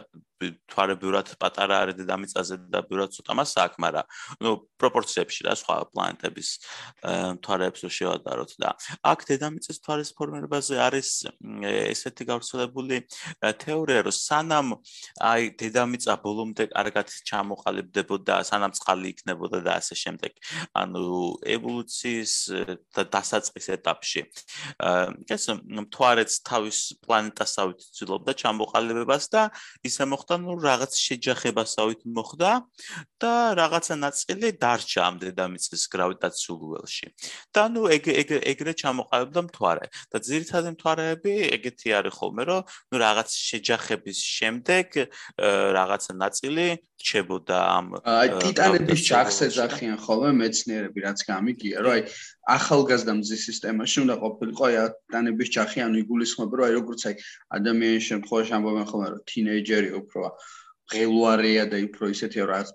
თვარე ბიურად პატარა არის დედამიწაზე და ბიურად ცოტა მას აქვს, მაგრამ ნუ პროპორციებში რა სხვა პლანეტების თვარეებს რო შევადაროთ და აქ დედამიწის თვარის ფორმირებაზე არის ესეთი გავრცელებული თეორია, რომ სანამ აი დედამიწა ბოლომდე კარგად ჩამოყალიბდებოდა, სანამ წყალი იქნებოდა და ასე შემდეგ, ანუ ევოლუციის დასაწყის ეტაპში. ეს თვარეც თავის პლანეტასავით ცდილობდა ჩამოყალიბებას და ისე მოხდა მოხდა, ნუ რაღაც შეჯახებასავით მოხდა და რაღაცა ნაწილი დარჩა ამ დედამიწის გრავიტაციულ ველში. და ნუ ეგ ეგ ეგრე ჩამოყალიბდა მთვარე. და ძირითადად მთვარეები ეგეთი არის ხოლმე, რომ ნუ რაღაც შეჯახების შემდეგ რაღაცა ნაწილი რჩებოდა ამ აი ტიტანების ჯახს ეძახიან ხოლმე მეცნიერები რაც გამიგია, რომ აი ახალგაზრდა მზის სისტემაში უნდა ყოფილიყო აი ტიტანების ჯახი, ანუ იგულისხმება, რომ აი როგორც აი ადამიანის შემთხვევაში ამბობენ ხოლმე, რომ თინეიჯერი უფრო ღელვარია და უფრო ისეთია, რომ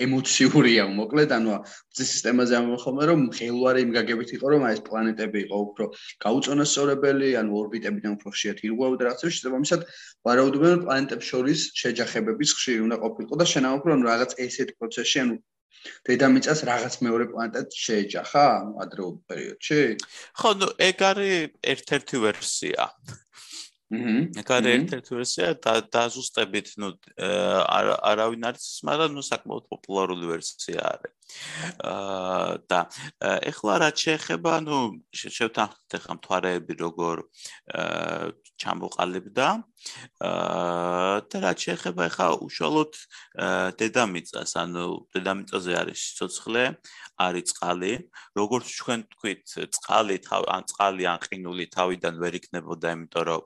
ემოციურია მოკლედ ანუ მზის სისტემაზე ამბობენ რომ ღელვარი იმ გაგებით იყო რომ აი ეს პლანეტები იყო უფრო გაუწონასწორებელი ანუ ორბიტებიდან უფრო ხშირად ირღვეოდა რაღაცა შეიძლება მისად ვარაუდობენ რომ პლანეტებს შორის შეჯახებების ხშირი უნდა ყოფილიყო და შენაყოფრო ანუ რაღაც ესეთ პროცესში ანუ დედამიწას რაღაც მეორე პლანეტად შეეჯახა ადრეულ პერიოდში ხო ნუ ეგ არის ერთ-ერთი ვერსია აჰა. კარი ერთ-ერთი ვერსია და დაზუსტებით, ნუ არავინ არის, მაგრამ ნუ საკმაოდ პოპულარული ვერსია არის. აა და ეხლა რა შეეხება, ну, შევთანხმდით ახლა მთვარეები როგორ აა ჩამოყალიბდა. აა და რა შეეხება ახლა უშუალოდ დედამიწას, ანუ დედამიწაზე არის სიცოცხლე, არის წყალი, როგორც ჩვენ თქვით, წყალი ან წყალი ან ყინული თავიდან ვერ იქნებოდა, იმიტომ რომ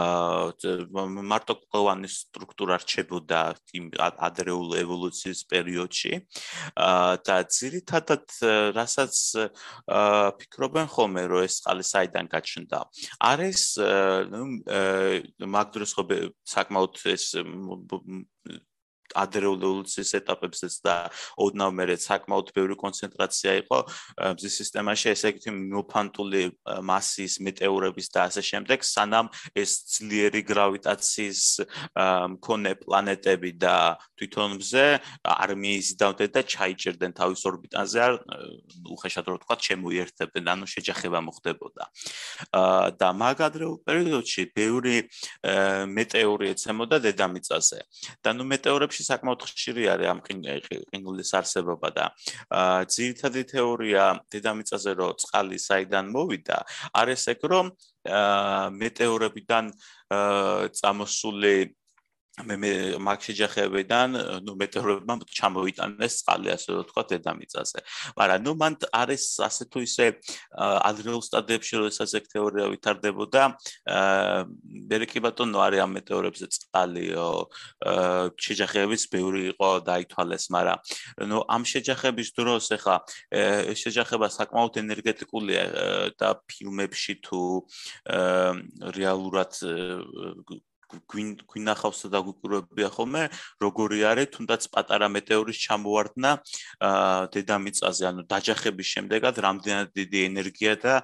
აა მარტოკლოვანი სტრუქტურა რჩებოდა იმ ადრეულ ევოლუციის პერიოდში. აა და ძირითადად რასაც ფიქრობენ ხოლმე, რომ ეს წყალი საიდან გაჩნდა. არის ნუ მაგდროს ხო საკმაოდ ეს ადრეულუცის ეტაპებზეც და ოდნავ მერე საკმაოდ ბევრი კონცენტრაცია იყო მზის სისტემაში, ესე იგი მოფანტული მასის მეტეორების და ასე შემდეგ, სანამ ეს ძლიერი გრავიტაციის მქონე პლანეტები და თვითონ მზე არ მიიზიდავდნენ და ჩაიჭერდნენ თავის ორბიტაზე, არ უხეშად რო ვთქვა, შემოიერთებდნენ, ანუ შეჯახება მოხდებოდა. და მაგ ადრეულ პერიოდში ბევრი მეტეორი ეცემოდა დედამიწაზე. და ნუ მეტეორებში საკმაოდ ხშირი არის ამ ყინულის არსებობა და ძირითადი თეორია დედამიწაზე რომ წყალი საიდან მოვიდა არის ეგ რომ მეტეორებიდან წამოსული მე მე მაგ შეჯახებიდან ნუ მეტეორებმა ჩამოიტანეს წყალი ასე ვთქვა დედამიწაზე. მაგრამ ნუ მან არის ასე თუ ისე ადრეულ სტადიებში როდესაც ეგ თეორია ვითარდებოდა, აა ბერეკი ბატონო არის ამ მეტეორებზე წყალიო, აა შეჯახებიც ბევრი იყო დაითვალეს, მაგრამ ნუ ამ შეჯახების დროს ეს შეჯახება საკმაოდ ენერგეტიკულია და ფილმებში თუ აა რეალურად გვინახავს და გვიკურებია ხოლმე როგორი არის თუნდაც პატარა მეტეორის ჩამოვარდნა დედამიწაზე ანუ დაჯახების შემდეგად რამდენად დიდი ენერგია და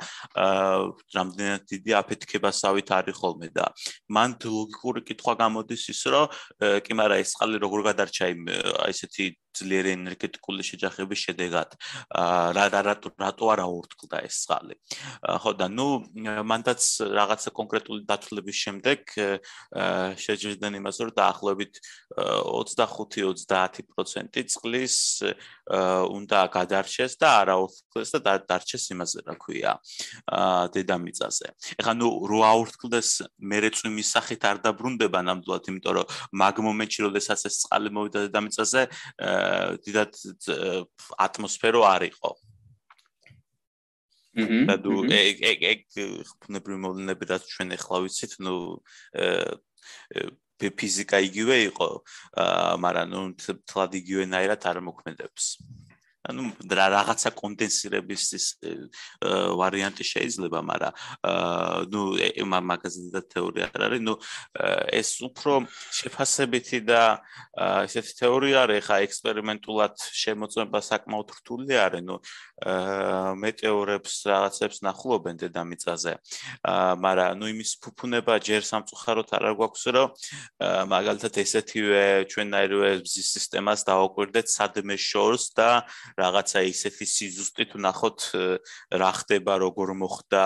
რამდენად დიდი აფეთქებასავით არის ხოლმე და მან ლოგიკური კითხვა გამოდის ის რომ კი მაგრამ ეს წყალი როგორ გადარჩა იმ ესეთი ძლიერი ენერგეტიკული შეჯახების შედეგად? რა რა რატო არა ურთქლდა ეს წყალი ხო და ნუ მანდაც რაღაცა კონკრეტული დათვლების შემდეგ შეჯერდნენ იმას რომ დაახლოებით 25-30% წყლის უნდა გადარჩეს და არა ურთქლდეს და დარჩეს იმაზე რა ქვია დედამიწაზე ეხლა ნუ რო აურთქლდეს მერე წვიმის სახით არ დაბრუნდება ნამდვილად იმიტომ რომ მაგ მომენტში როდესაც ეს წყალი მოვიდა დედამიწაზე დიდად ატმოსფერო არ იყო. და თუ ეგ ეგ ეგ ფუნებრივი მოვლენები რაც ჩვენ ახლა ვიცით, ნუ ფიზიკა იგივე იყო, მაგრამ ნუ თლად იგივენაირად არ მოქმედებს. ანუ რა რაღაცა კონდენსირების ის ვარიანტი შეიძლება, მაგრამ ნუ მაგაზე და თეორია არ არის, ნუ ეს უფრო შეფასებითი და ესეთი თეორია არის, ხა ექსპერიმენტულად შემოწმება საკმაოდ რთული არის, ნუ მეტეორებს რაღაცებს ნახულობენ დედამიწაზე. მაგრამ ნუ იმის ფუფუნება ჯერ სამწუხაროდ არ გვაქვს, რომ მაგალითად ესეთივე ჩვენაირვე მზის სისტემას დააკვირდეთ სადმე შორს და რაღაცა ისეთი სიზუსტი თუ ნახოთ რა ხდება როგორ მოხდა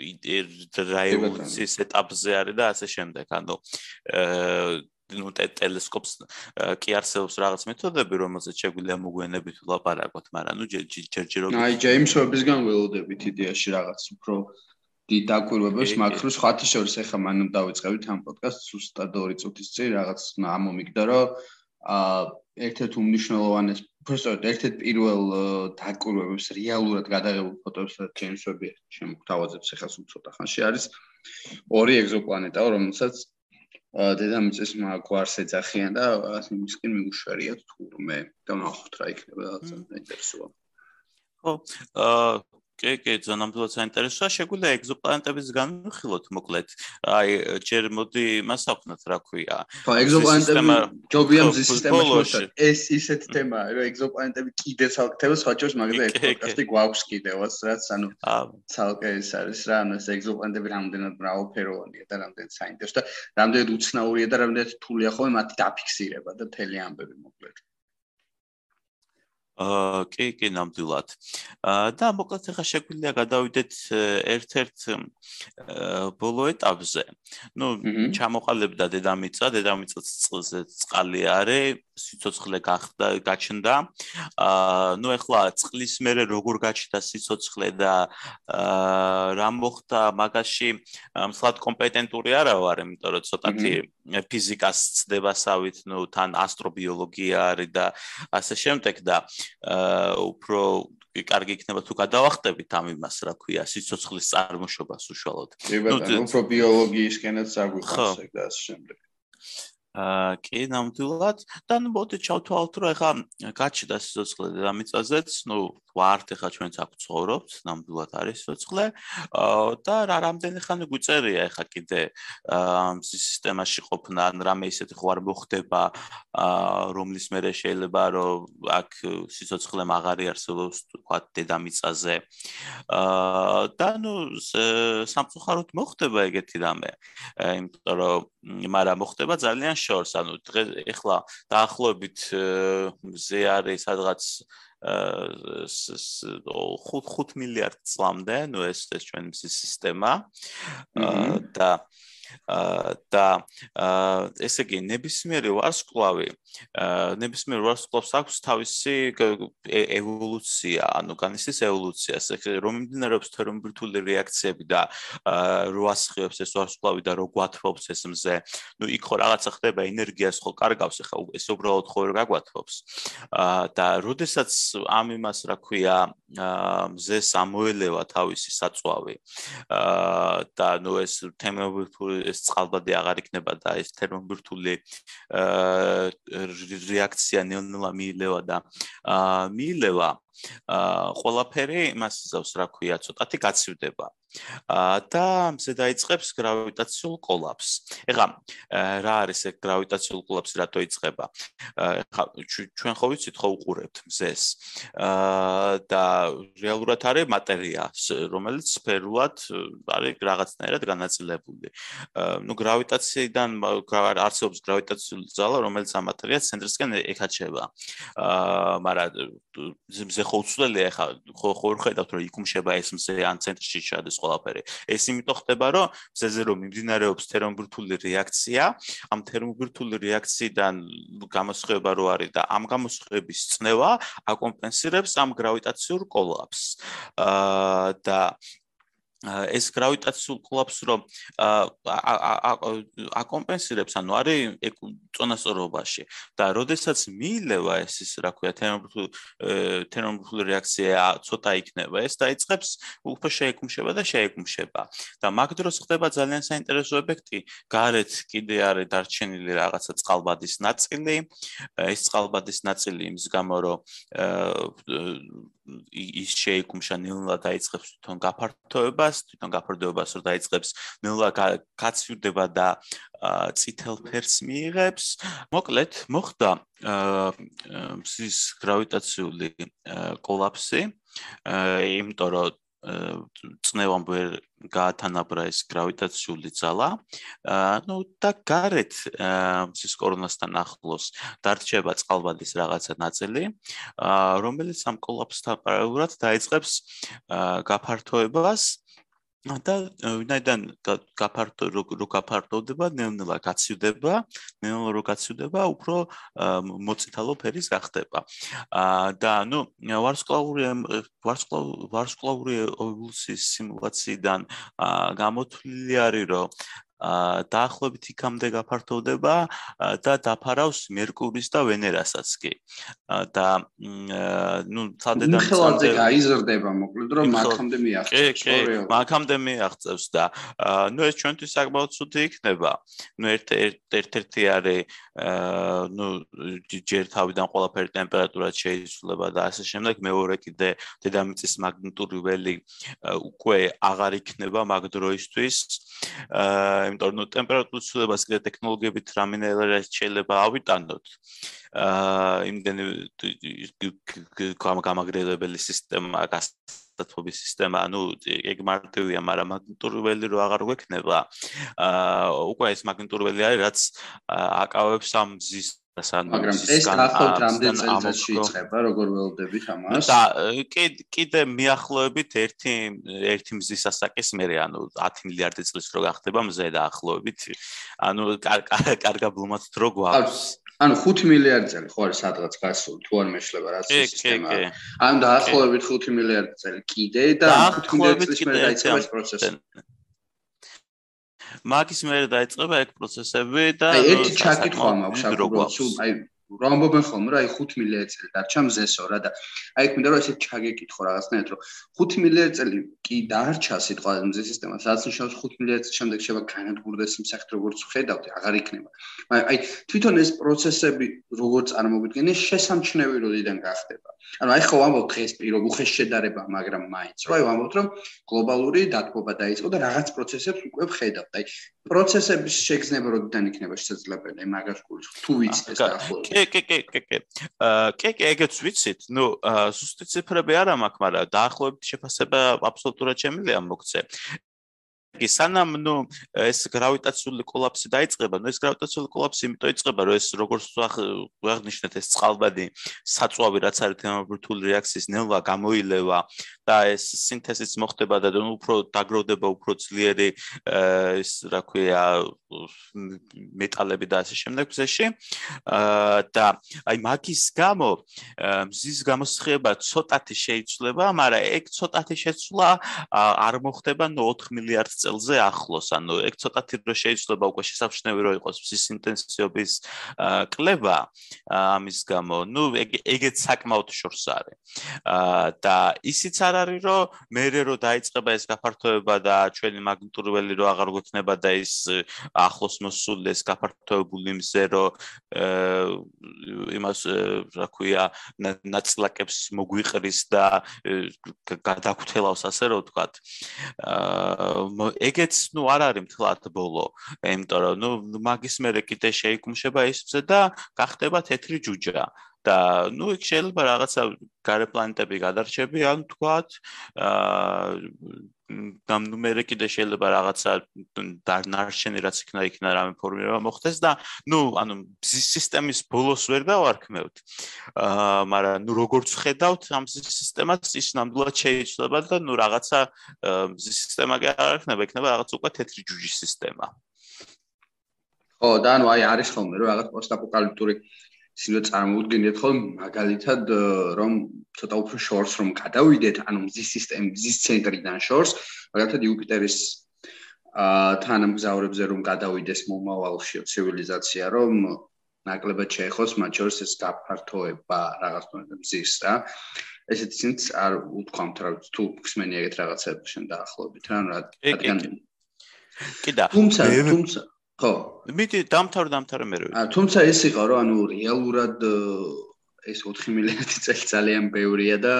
რაიუცის ეტაპზე არის და ასე შემდეგ. ანუ ნუ ტელესკოპს კი არსებობს რაღაც მეთოდები რომელზეც შეგვიძლია მოგვიანებით ვლაპარაკოთ მაგრამ ნუ ჯერჯერობით აი ჯეიმს ვებისგან ველოდებით იდეაში რაღაც უფრო დაკვირვებებს. მაგრამ სხვათა შორის ახლა მანამ დავიწყებით ამ პოდკასტს უბრალოდ 2 წუთის წინ რაღაც ამომიგდა რომ აა ერთ-ერთ უმნიშვნელოვანეს უბრალოდ ერთ-ერთ პირველ დაკვირვებებს რეალურად გადაღებულ ფოტოებს და ჯეიმსები შემოგთავაზებს ახლა სულ ცოტა ხანში არის ორი ეგზოპლანეტა რომელსაც დედამიწის მაგვარს ეძახიან და იმისკენ მიუშვერიათ თურმე და ნახოთ რა იქნება რაღაცა ინტერესოა ხო აა კი, კი, ზანამდვილად საინტერესოა. შეგვიძლია ეგზოპლანეტების განვიხილოთ, მოკლედ. აი, ჯერ მოდი მას ავნათ, რა ქვია. ხო, ეგზოპლანეტები ჯობია მზის სისტემაში. ეს ისეთ თემაა, რომ ეგზოპლანეტები კიდე ცალკე სხვაჭოს, მაგრამ ეს პოდკასტი გვაქვს კიდევაც, რაც ანუ ცალკე ეს არის რა, ანუ ეს ეგზოპლანეტები რამდენად მრავალფეროვანია და რამდენად საინტერესო და რამდენად უცნაურია და რამდენად რთულია ხოლმე მათი დაფიქსირება და თელი ამბები მოკლედ. კი კი ნამდვილად. და მოკლედ ახლა შეგვიძლია გადავიდეთ ერთ-ერთ ბოლო ეტაპზე. ნუ ჩამოყალიბდა დედამიწა, დედამიწა წყალი არის, სიცოცხლე გახდა გაჩნდა. აა ნუ ეხლა წყლის მერე როგორ გაჩნდა სიცოცხლე და აა რა მოხდა მაგაში მსლად კომპეტენტური არა ვარ, იმიტომ რომ ცოტათი ფიზიკას ცდებასავით, ნუ თან ასტრობიოლოგია არის და ასე შემდეგ და აა უფრო კარგი იქნება თუ გადავახტებით ამ იმას, რა ქვია, სიცოცხლის წარმოშობას უშუალოდ. ნუ უფრო ბიოლოგიისკენაც აგვიყვანს ეგ და ასე შემდეგ. აა კი ნამდვილად. და ნუ მოდი ჩავთვალოთ რომ ეხა გაჩნდა სიცოცხლე დედამიწაზეც ნუ ვართ ეხა ჩვენც აქ ცხოვრობთ ნამდვილად არის სიცოცხლე. და რა რამდენი ხანი გვიწერია ეხა კიდე აა სისტემაში ყოფნა ან რამე ისეთი ხო არ მოხდება აა რომლის მერე შეიძლება რომ აქ სიცოცხლე მაგარი არსებობს თქვა დედამიწაზე აა და ნუ სამწუხაროდ მოხდება ეგეთი რამე. იმიტომ რომ მაგრამ მოხდება ძალიან შორს ანუ დღეს ეხლა დაახლოებით ზე არის სადღაც 5 მილიარდ წლამდე ნუ ეს ეს ჩვენი სისტემა. და და ესე იგი ნებისმიერი ვარსკვლავი ნებისმიერ ვარსკვლავს აქვს თავისი ევოლუცია, ანუ განისის ევოლუცია, რომ მიმდინარეობს თერმობირთული რეაქციები და რო ასხივებს ეს ვარსკვლავი და რო გვათბობს ეს მზე. ნუ იქ ხო რაღაცა ხდება, ენერგიას ხო კარგავს, ახლა ეს უბრალოდ ხო ვერ გაგვათბობს. და როდესაც ამ იმას რა ქვია, მზეს ამოელევა თავისი საწვავი. და ნუ ეს თერმობირთული ეს წყალბადი აღარ იქნება და ეს თერმობირთული რეაქცია ნელ-ნელა მიილევა და აა მიილევა აა ყველაფერი იმას იზავს რა ქვია ცოტათი გაცივდება და მზე დაიწყებს გრავიტაციულ კოლაფს. ეხლა რა არის ეს გრავიტაციულ კოლაფსი, რატო იწყება? ეხლა ჩვენ ხო ვიცით ხო უყურებთ მზეს. და რეალურად არის მატერია, რომელიც სფერულად არის რაღაცნაირად განაწილებული. ნუ გრავიტაციიდან არსებობს გრავიტაციული ძალა, რომელიც ამ მატერიას ცენტრისკენ ეკაჩება. აა მაგრამ მზე ხო უცვლელია ეხლა ხო ხო ხედავთ რომ იკუმშება ეს მზე ან ცენტრში ჩადეს ყველაფერი. ეს იმიტომ ხდება, რომ ზეზე რომ მიმდინარეობს თერმობირთული რეაქცია, ამ თერმობირთული რეაქციიდან გამოსხება რო არის და ამ გამოსხების წნევა აკომპენსირებს ამ გრავიტაციურ კოლაფს. აა და ეს გრავიტაციულ კოლაფს რომ აკომპენსირებს, ანუ არის წონასწორობაში და როდესაც მიილევა ეს ის რა ქვია თერმობირთული თერმობირთული რეაქცია ცოტა იქნება, ეს დაიწყებს უფრო შეეკუმშება და შეეკუმშება. და მაგ დროს ხდება ძალიან საინტერესო ეფექტი. გარეთ კიდე არის დარჩენილი რაღაცა წყალბადის ნაწილი. ეს წყალბადის ნაწილი იმის გამო რომ ის შეიკუმშა ნელა დაიწყებს თვითონ გაფართოებას, თვითონ გაფართოებას რომ დაიწყებს ნელა გაცვირდება და წითელ ფერს მიიღებს. მოკლედ, მოხდა ის გრავიტაციული კოლაფსი, იმიტომ რომ წნევამ ვერ გაათანაბრა ეს გრავიტაციული ძალა. ну და გარეთ ის კორონასთან ახლოს დარჩება წყალბადის რაღაცა ნაწილი, რომელიც ამ კოლაფსთან პარალელურად დაიწყებს გაფართოებას და ვინაიდან გაფართო რო გაფართოვდება, ნელ-ნელა გაცივდება, ნელ-ნელა რო გაცივდება, უფრო მოწითალო ფერის გახდება. აა და ნუ ვარსკვლავური ვარსკვლავური ევოლუციის სიმულაციიდან გამოთვლილი არის, რომ აა დაახლოებით იქამდე გაფართოვდება და დაფარავს მერკურის და ვენერასაც კი. და ნუ თადედან ხელაზე გაიზრდება მოკლედ რომ მაგამდე მიაღწევს. კი, კი, მაგამდე მიაღწევს და ნუ ეს ჩვენთვის საკმაოდ ცუდი იქნება. ნუ ერთ-ერთი არის ნუ ჯერ თავიდან ყველაფერი ტემპერატურა შეიცვლება და ასე შემდეგ. მეორე კიდე დედამიწის მაგნიტური ველი უკვე აღარ იქნება მაგ დროისთვის. აა იმიტომ რომ ტემპერატურის ცვლილებას კიდე ტექნოლოგიებით რამენერა შეიძლება ავიტანოთ. აა იმდენი გამაგრებელი სისტემა გასათობის სისტემა, ანუ ეგ მარტივია, მაგრამ მაგნიტური ველი რო აღარ გვექნება, აა უკვე ეს მაგნიტური ველი არის, რაც აკავებს ამ მზის მაგრამ ეს ახალ რამდენ წელიწადში იწყება როგორ ველოდებით ამას? და კიდე მიახლოებით ერთი ერთი მზის ასაკის მერე ანუ 10 მილიარდი წლის რო გახდება მზე და ახლოებით ანუ კარგა ბლომად დრო გვაქვს. ანუ 5 მილიარდი წელი ხო არის სადღაც გასული თუ არ მეშლება რა სისტემა. ანუ დაახლოებით 5 მილიარდი წელი კიდე და 5 მილიარდი წელი მე დაიწყება ეს პროცესი. მაგის მერე დაიწყება ეგ პროცესები და აი ერთი ჩაკითხვა მაქვს აკურთხო სულ აი რომ ამბობენ ხოლმე რა აი 5 მილიარდი წელი დარჩა მზესო რა და აი იქ მინდა რომ ესე ჩაგეკითხო რაღაცნაირად რომ 5 მილიარდი წელი კი დარჩა სიტყვა მზეს სისტემა სადაც ნიშნავს 5 მილიარდი წელი შემდეგ შევა განადგურდეს იმ სახით როგორც ხედავთ აღარ იქნება აი თვითონ ეს პროცესები როგორ წარმოვიდგენე შესამჩნევი როდიდან გახდება ანუ აი ხო ამბობ დღეს პირობ უხეშ შედარება, მაგრამ მაინც რო აი ამბობ რომ გლობალური დათბობა დაიწყო და რაღაც პროცესებს უკვე ვხედავთ. აი პროცესების შეგრძნება როდიდან იქნება შესაძლებელი მაგას გულს თუ ვიცით ეს დაახლოებით. კი, კი, კი, კი, კი. აა კი, კი, ეგეც ვიცით. ნუ ზუსტი ციფრები არ მაქვს, მაგრამ დაახლოებით შეფასება აბსოლუტურად შემიძლია მოგცე. კი სანამ ნუ ეს გრავიტაციული კოლაფსი დაიწყება, ნუ ეს გრავიტაციული კოლაფსი იმიტომ იწყება, რომ ეს როგორც აღნიშნეთ ეს წყალბადი საწვავი რაც არის თერმობირთული რეაქციის ნელა გამოილევა და ეს სინთეზიც მოხდება და ნუ უფრო დაგროვდება უფრო ძლიერი ეს რა ქვია მეტალები და ასე შემდეგ გზეში. და აი მაგის გამო მზის გამოსხება ცოტათი შეიცვლება, მაგრამ ეგ ცოტათი შეცვლა არ მოხდება ნუ 4 მილიარდ წელზე ახლოს, ანუ ეგ ცოტათი რო შეიძლება უკვე შესაძლებელი რო იყოს ფსის ინტენსივობის კლება ამის გამო, ну ეგ ეგეც საკმაოდ შორს არის. და ისიც არ არის რომ მე რო დაიწყება ეს გაფართოება და ჩვენი მაგნიტური ველი რო აღარ გვექნება და ის ახლოს მოსული ეს გაფართოებული მზე რო იმას რა ქვია ნაწლაკებს მოგვიყრის და გადაგთელავს ასე რომ ვთქვათ. აა ეგეც ნუ არ არის მთლად ბოლო, იმიტომ რომ ნუ მაგის მერე კიდე შეიკუმშება ისზე და გახდება თეთრი ჯუჯა. და ნუ იქ შეიძლება რაღაცა გარეპლანეტები გადარჩებიან, თქვათ, აა გამ ნუმერე კიდე შეიძლება რაღაცა დარნარჩენი რაც იქნა იქნა რამე ფორმირება მოხდეს და ნუ ანუ სისტემის ბოლოს ვერ დავარქმევთ. აა მაგრამ ნუ როგორც ხედავთ ამ სისტემას ის ნამდვილად შეიძლება და ნუ რაღაცა სისტემა კი არ იქნება, იქნება რაღაც უკვე თეთრი ჯუჯის სისტემა. ხო, და ანუ აი არის ხოლმე რომ რაღაც პოსტაპოკალიფტური სინო წარმოუდგენიათ ხოლმე მაგალითად რომ ცოტა უფრო შორს რომ გადავიდეთ, ანუ მზის სისტემის მზის ცენტრიდან შორს, მაგალითად იუპიტერის აა თანამგზავრებზე რომ გადავიდეს მომავალში ცივილიზაცია, რომ ნაკლებად შეეხოს მათ შორის ეს გაფართოება რაღაც მზის რა. ესეც ისიც არ უთქვამთ რა თუ ხსმენი ეგეთ რაღაცებს შენ დაახლოებით რა, რადგან კი და თუმცა თუმცა ხო. მიდი დამთავრ დამთავრ მე რა თუმცა ეს იყო რომ ანუ რეალურად ეს 4 მილიარდი წელი ძალიან ბევრია და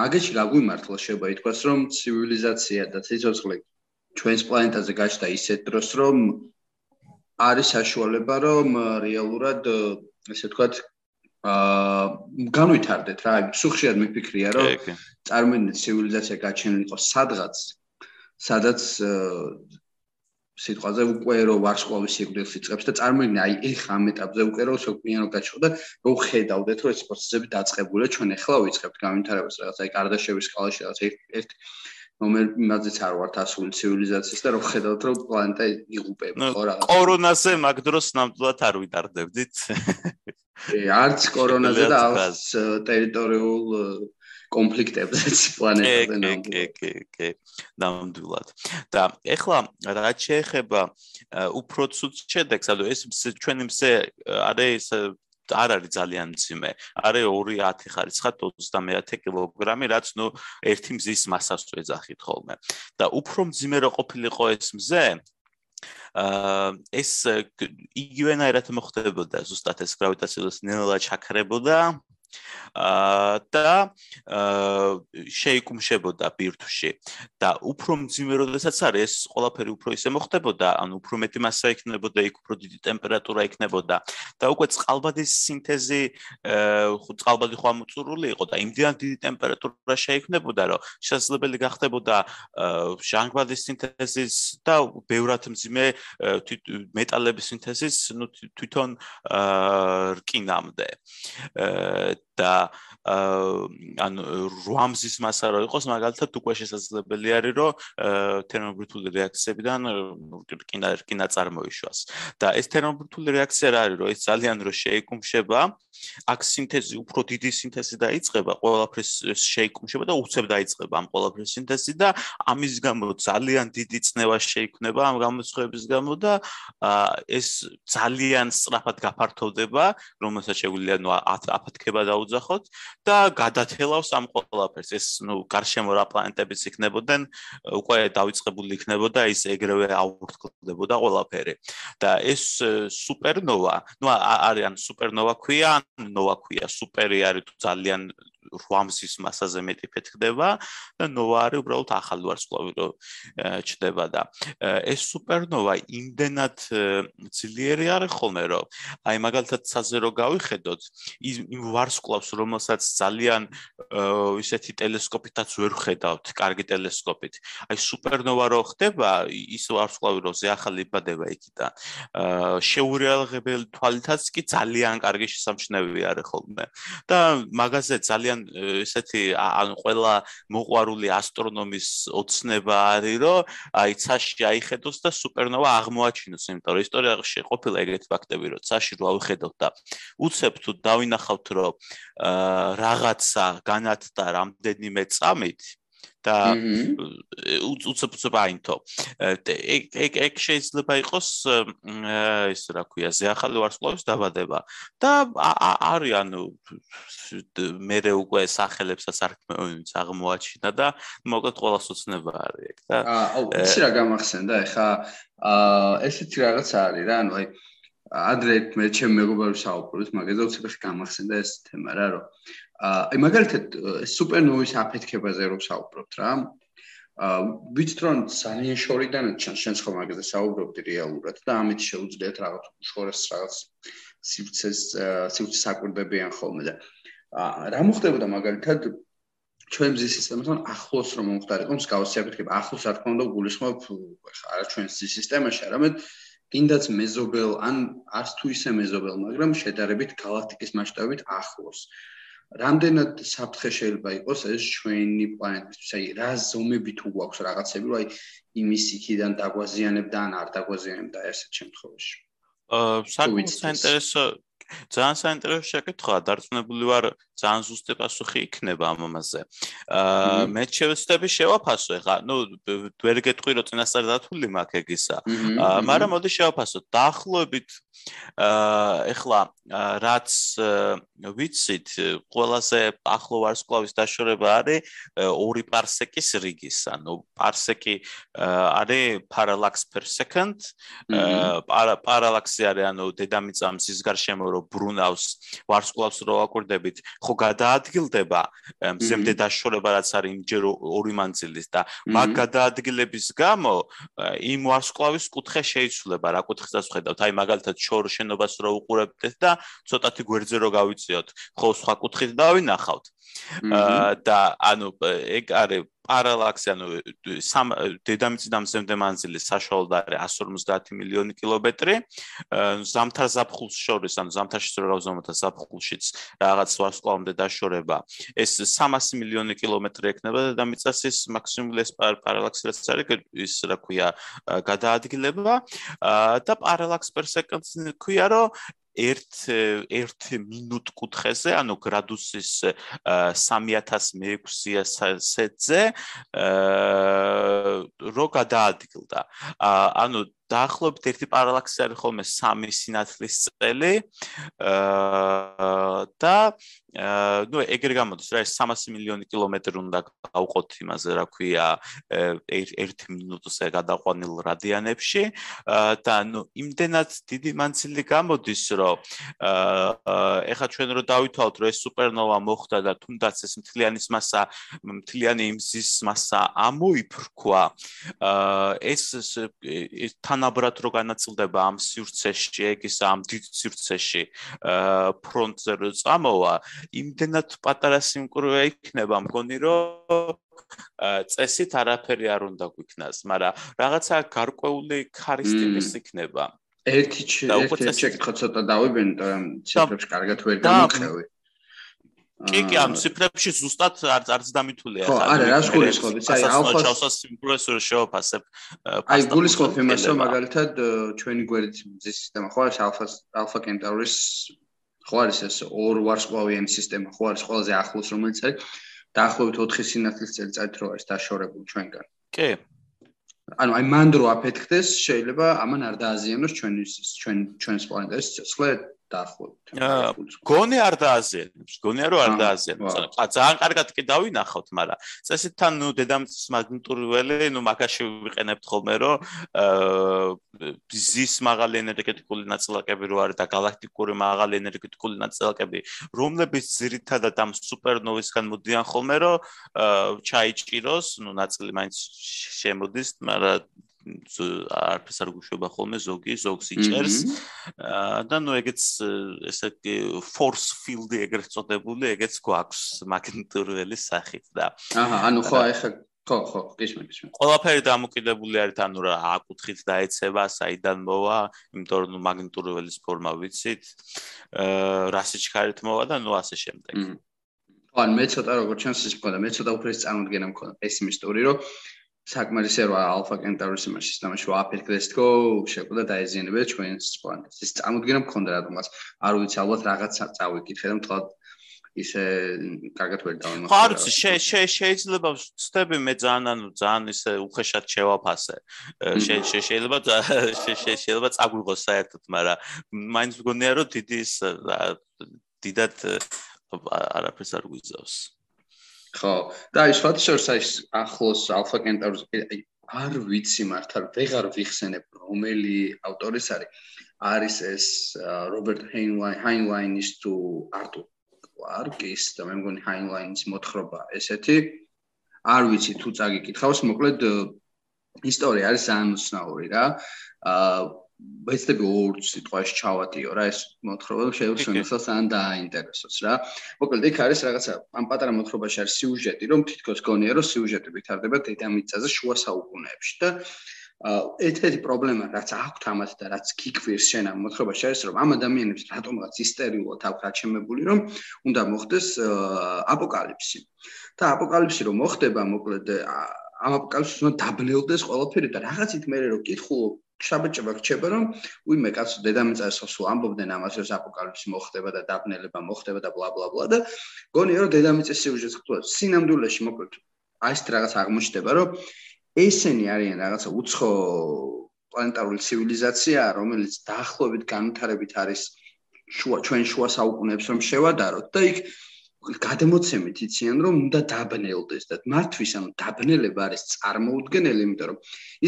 მაგაში გაგვიმართლა შეიძლება ითქვას რომ ცივილიზაცია და ციცოცხლე ჩვენს პლანეტაზე გაჩნდა ისეთ დროს რომ არის საშუალება რომ რეალურად ესე ვთქვათ აა განვითარდეთ რა. სუხშიად მიფიქრია რომ წარმოიდგინეთ ცივილიზაცია გაჩენილიყო სადღაც სადაც სიტყვაზე უკვე რო ვარსკვლავის სიკვდილს იწყებს და წარმოიდგინე აი ეხ ამ ეტაპზე უკვე რო სოკვიანო გაჩხდა რო ხედავდეთ რომ ეს პროცესები დაწყებულია ჩვენ ახლა ვიწყებთ განვითარებას რაღაც აი კარდაშევის სკალაში რაღაც ერთ ნომერ იმაზეც არ ვართ ასული ცივილიზაციის და რო ხედავთ რომ პლანეტა იღუპება ხო რაღაც. კორონაზე მაგ დროს ნამდვილად არ ვიტარდებდით. არც კორონაზე და არც ტერიტორიულ კონფლიქტებზეც პლანეტაზე ნამდვილად. კი, კი, კი, ნამდვილად. და ეხლა რაც შეეხება უფრო ცუდ შედეგს, ანუ ეს ჩვენი მზე არის არ არის ძალიან მძიმე. არის 2.10 ხარისხად 30 კილოგრამი, რაც ნუ ერთი მზის მასას ეძახით ხოლმე. და უფრო მძიმე რო ყოფილიყო ეს მზე, აა ეს იგივენაირად მოხდებოდა ზუსტად ეს გრავიტაციის ნელა ჩაქრებოდა და აა შეიკუმშებოდა ბირთვში. და უფრო მძიმე როდესაც არის ეს ყველაფერი უფრო ისე მოხდებოდა ანუ უფრო მეტი მასა იქნებოდა იქ უფრო დიდი ტემპერატურა იქნებოდა. და უკვე წყალბადის სინთეზი აა წყალბადი ხო ამოწურული იყო და იმდენად დიდი ტემპერატურა შეიქმნებოდა რომ შესაძლებელი გახდებოდა ჟანგბადის სინთეზის და ბევრად მძიმე მეტალების სინთეზის ნუ თვითონ აა რკინამდე. აა და ან 8 მზის მასა რო იყოს მაგალითად უკვე შესაძლებელი არის რომ თერმობირთული რეაქციებიდან რკინა რკინა წარმოიშვას და ეს თერმობირთული რეაქცია რა არის რომ ეს ძალიან რო შეიკუმშება აქ სინთეზი უფრო დიდი სინთეზი დაიწყება ყველაფრის შეიკუმშება და უცებ დაიწყება ამ ყველაფრის სინთეზი და ამის გამო ძალიან დიდი წნევა შეიქმნება ამ გამოცხების გამო და ეს ძალიან სწრაფად გაფართოვდება რომელსაც შეგვიძლია ნუ აფათქება დაუძახოთ და გადათელავს ამ ყველაფერს. ეს ნუ გარშემო რა პლანეტებიც იქნებოდნენ უკვე დაიწყებული იქნებოდა ის ეგრევე აურთქლებოდა ყველაფერი. და ეს სუპერნოვა ნუ არიან სუპერნოვა ქვია ნოვა ქვია სუპერი არის ძალიან 8-ის მასაზე მეტი ფეთქდება და ნოვა არის უბრალოდ ახალი ვარსკვლავი რო ჩდება და ეს სუპერნოვა იმდენად ძლიერი არის ხოლმე რომ აი მაგალითად საზერო გავიხედოთ იმ ვარსკვლავს რომელსაც ძალიან ისეთი ტელესკოპითაც ვერ ხედავთ კარგი ტელესკოპით. აი სუპერნოვა რო ხდება ის ვარსკვლავი რო ზეახალი იბადება იქიდან. შეურიალღებელი თვალითაც კი ძალიან კარგი შესამჩნევი არის ხოლმე. და მაგაზე ძალიან ესეთი ან ყველა მოყვარული ასტრონომის ოცნება არის რომ აი ცაში აიხედოს და სუპერნოვა აღმოაჩინოს იმიტომ რომ ისტორიაში ყოფილა ეგეთი ფაქტები რომ ცაში რო ავიხედოთ და უცებ თუ დავინახავთ რომ რაღაცა განათდა რამდენიმე წამით და უცებ უცებ აინთო ეგ ეგ შეიძლება იყოს ეს რა ქვია ზეახალი ვარსკვლავის დაბადება. და არის ანუ მე უკვე სახელებსაც არ აღმოაჩინა და მოკლედ ყველა სოცნება არის ეგ და აუ იცი რა გამახსენდა ეხა ესეთი რაღაც არის რა ანუ აი ადრე მე ჩემ მეგობარებს საუბრობთ მაგაზე უცებ გამახსენდა ეს თემა რა რომ აი მაგალითად სუპერნოვის აფეთქებაზე რო საუბრობთ რა აა ვიცით რომ ძალიან შორიდან ჩანს შენ ხო მაგაზე საუბრობდი რეალურად და ამით შეუძლიათ რაღაც უშორეს რაღაც სივრცეს სივრცეს აკვირდებიან ხოლმე და აა რა მოხდებოდა მაგალითად ჩვენ მზის სისტემასთან ახლოს რომ მომხდარიყო მსგავსი აფეთქება ახლოს რა თქმა უნდა გულისხმობ ხა არა ჩვენ მზის სისტემაში არამედ კიდაც მეზობელ ან არც თუ ისე მეზობელ მაგრამ შედარებით galaktikis მასშტაბით ახლოს რამდენად საფრთხე შეიძლება იყოს ეს ჩვენი პლანეტისთვის? აი, რა ზომები თუ გვაქვს რაღაცები, რომ აი იმის იქიდან დაგვაზიანებდა ან არ დაგვაზიანებდა ესეთ შემთხვევაში? აა, საკუთარ საინტერესო ძალიან საინტერესო შეკითხვაა, დარწმუნებული ვარ, ძალიან ზუსტი პასუხი იქნება ამ ამაზე. აა მე შევეცდები შევაფასო ეხლა, ну, ვერ გეტყვი რომ წინასწარ დათვლილი მაქვს ეგისა. აა მაგრამ მოდი შევაფასოთ. დაახლოებით აა ეხლა რაც ვიცით, ყველაზე ახლო ვარსკვლავის დაშორება არის 2 პარსეკის რიგის, ანუ პარსეკი არის parallax per second. parallax-ი არის ანუ დედამიწა მზის გარშემო რო ბრუნავს ვარსკვლავს რო აკვირდებით, ხო გადაადგილდება მზემდე დაშორება რაც არის იმჯერ ორი მანძილის და მაგ გადაადგილების გამო იმ ვარსკვლავის კუთხე შეიცვლება რა კუთხესაც ხედავთ აი მაგალითად შორ შენობას რო უყურებთ და ცოტათი გვერდზე რო გავიწიოთ. ხო სხვა კუთხით დავინახავთ. და ანუ ეგ არის პარალაქსი ანუ სამ დედამიწიდან მზემდე მანძილი საშუალოდ არის 150 მილიონი კილომეტრი. ზამთარ ზაფხულს შორის ანუ ზამთარში რო გავზომოთ ზაფხულშიც რაღაც ვარსკვლავამდე დაშორება. ეს 300 მილიონი კილომეტრი ექნება დედამიწას ის მაქსიმუმ ეს პარალაქსი რაც არის ის რა ქვია გადაადგილება. და პარალაქს პერ სეკუნდს ქვია რომ 1 1 მინუტ კუთხეზე, ანუ გრადუსის 3600-ზე აა რო გადაადგილდა. ანუ დაახლოებით ერთი პარალაქსი არის ხოლმე 3 სინათლის წელი. აა და ნუ ეგრე გამოდის რა ეს 300 მილიონი კილომეტრი უნდა გავყოთ იმაზე რა ქვია 1 მინუტზე გადაყვანილ რადიანებში. და ნუ იმდენად დიდი მანძილი გამოდის რომ ეხა ჩვენ რო დავითვალოთ რომ ეს სუპერნოვა მოხდა და თუნდაც ეს მთლიანის მასა მთლიანი იმზის მასა ამოიფრქვა ეს თან თანაბრად რო განაწილდება ამ სივრცეში, ეგ ის ამ დიდ სივრცეში ფრონტზე რო წამოვა, იმდენად პატარა სიმკვრივე იქნება, მგონი რომ წესით არაფერი არ უნდა გვიქნას, მაგრამ რაღაცა გარკვეული ქარისტიკის იქნება. ერთი ერთი შეკითხვა ცოტა დავიბენ, რომ ციფრებს კარგად ვერ გამოხევი. კი კი ამ ციფრებში ზუსტად არც არც დამითულია ხო არა რა გულისხმობ იცი აი ალფა ჩავსას იმპრესორ შეოფასებ აი გულისხმობ იმას რომ მაგალითად ჩვენი გვერდით მზის სისტემა ხო არის ალფა ალფა კენტავრის ხო არის ეს ორ ვარსკვლავიანი სისტემა ხო არის ყველაზე ახლოს რომელიც არის. დაახლოებით 4 სინათლის წელიწადით რო არის დაშორებული ჩვენგან. კი. ანუ აი მანდრო აფეთქდეს შეიძლება ამან არ დააზიანოს ჩვენი ჩვენ ჩვენს პლანეტის სიცოცხლე დაახლოებით. აა გონი არ დააზიანებს, გონია რომ არ დააზიანებს. აა ძალიან კარგად კი დავინახავთ, მაგრამ წესითთან ნუ დედამიწის მაგნიტური ველი, ნუ მაგაში ვიყენებთ ხოლმე რომ აა ზის მაღალი ენერგეტიკული ნაწილაკები რო არის და galaktikuri მაღალი ენერგეტიკული ნაწილაკები, რომლებიც ძირითადად ამ სუპერნოვისგან მოდიან ხოლმე რომ ჩაიჭიროს, ნუ ნაწილი მაინც შემოდის, მაგრამ არფეს არ გუშვება ხოლმე ზოგი ზოგს იჭერს. და ნუ ეგეც ესე force field ეგრეთ წოდებული ეგეც გვაქვს მაგნიტურველი სახით და აჰა ანუ ხო აი ხა ხო ხო გიშმენ გიშმენ ყველაფერი დამოკიდებული არის ანუ რა აკუთხით დაეცება საიდან მოვა იმიტომ რომ მაგნიტურველის ფორმა ვიცით. რა სიჩქარით მოვა და ნუ ასე შემდეგ. ხო ან მე ცოტა როგორ ჩანს ის მქონდა. მე ცოტა უფრო ეს წარმოდგენა მქონდა. პესიმისტური რომ საკმარისია რა ალფა კენტავრის იმას სისტემაში ვაფეთქდეს თქო შეკვდა დაეზიანებია ჩვენს პლანეტას ის წარმოდგენა მქონდა რატომაც არ ვიცი ალბათ რაღაც წავიკითხე და მთლად ისე კარგად ვერ დავიმახსოვრე ხო არ ვიცი შეიძლება ვწდები მე ძალიან ანუ ძალიან ისე უხეშად შევაფასე. შეიძლება შეიძლება წაგვიღოს საერთოდ მაგრამ მაინც მგონია რომ დიდი ის დიდად არაფერს არ გვიზავს ხო. და ის ფათშორს აი ახლოს ალფა კენტავრს არ ვიცი მართლა ვეღარ ვიხსენებ რომელი ავტორის არის. არის ეს რობერტ ჰაინლაინ ჰაინლაინის თუ არტურ კლარკის და მე მგონი ჰაინლაინის მოთხრობა ესეთი. არ ვიცი თუ წაგიკითხავს მოკლედ ისტორია არის ძალიან უცნაური რა. აა ვეცდები ორ სიტყვაში ჩავატიო რა ეს მოთხრობა შეუსრულებლად ან დააინტერესოს რა. მოკლედ იქ არის რაღაცა ამ პატარა მოთხრობაში არის სიუჟეტი, რომ თითქოს გონია რომ სიუჟეტი ვითარდება დედამიწაზე შუა საუკუნეებში და ერთ-ერთი პრობლემა რაც აქვს ამათ და რაც გიკვირს შენ ამ მოთხრობაში არის რომ ამ ადამიანებს რატომღაც ისტერიულად აქვს აჩემებული რომ უნდა მოხდეს აპოკალიფსი. და აპოკალიფსი რომ მოხდება მოკლედ ამ აპოკალიფსს უნდა დაბნელდეს ყველაფერი და რაღაცით მე რო კითხულობ შაბეჭება რჩება რომ უიმე კაცო დედამიწაზე სულ ამბობდნენ ამას რომ აპოკალიფსი მოხდება და დაბნელება მოხდება და ბლა ბლა ბლა და გონია რომ დედამიწის სიუჟეტს ხტო სინამდვილეში მოკლედ აი ეს რაღაც აღმოჩნდება რომ ესენი არიან რაღაცა უცხო პლანეტარული ცივილიზაცია რომელიც დაახლოებით განვითარებით არის შუა ჩვენ შუა საუკუნეებს რომ შევადაროთ და იქ გადმოცემით იციან რომ უნდა დაბნელდეს და მართვის ანუ დაბნელება არის წარმოუდგენელი იმიტომ რომ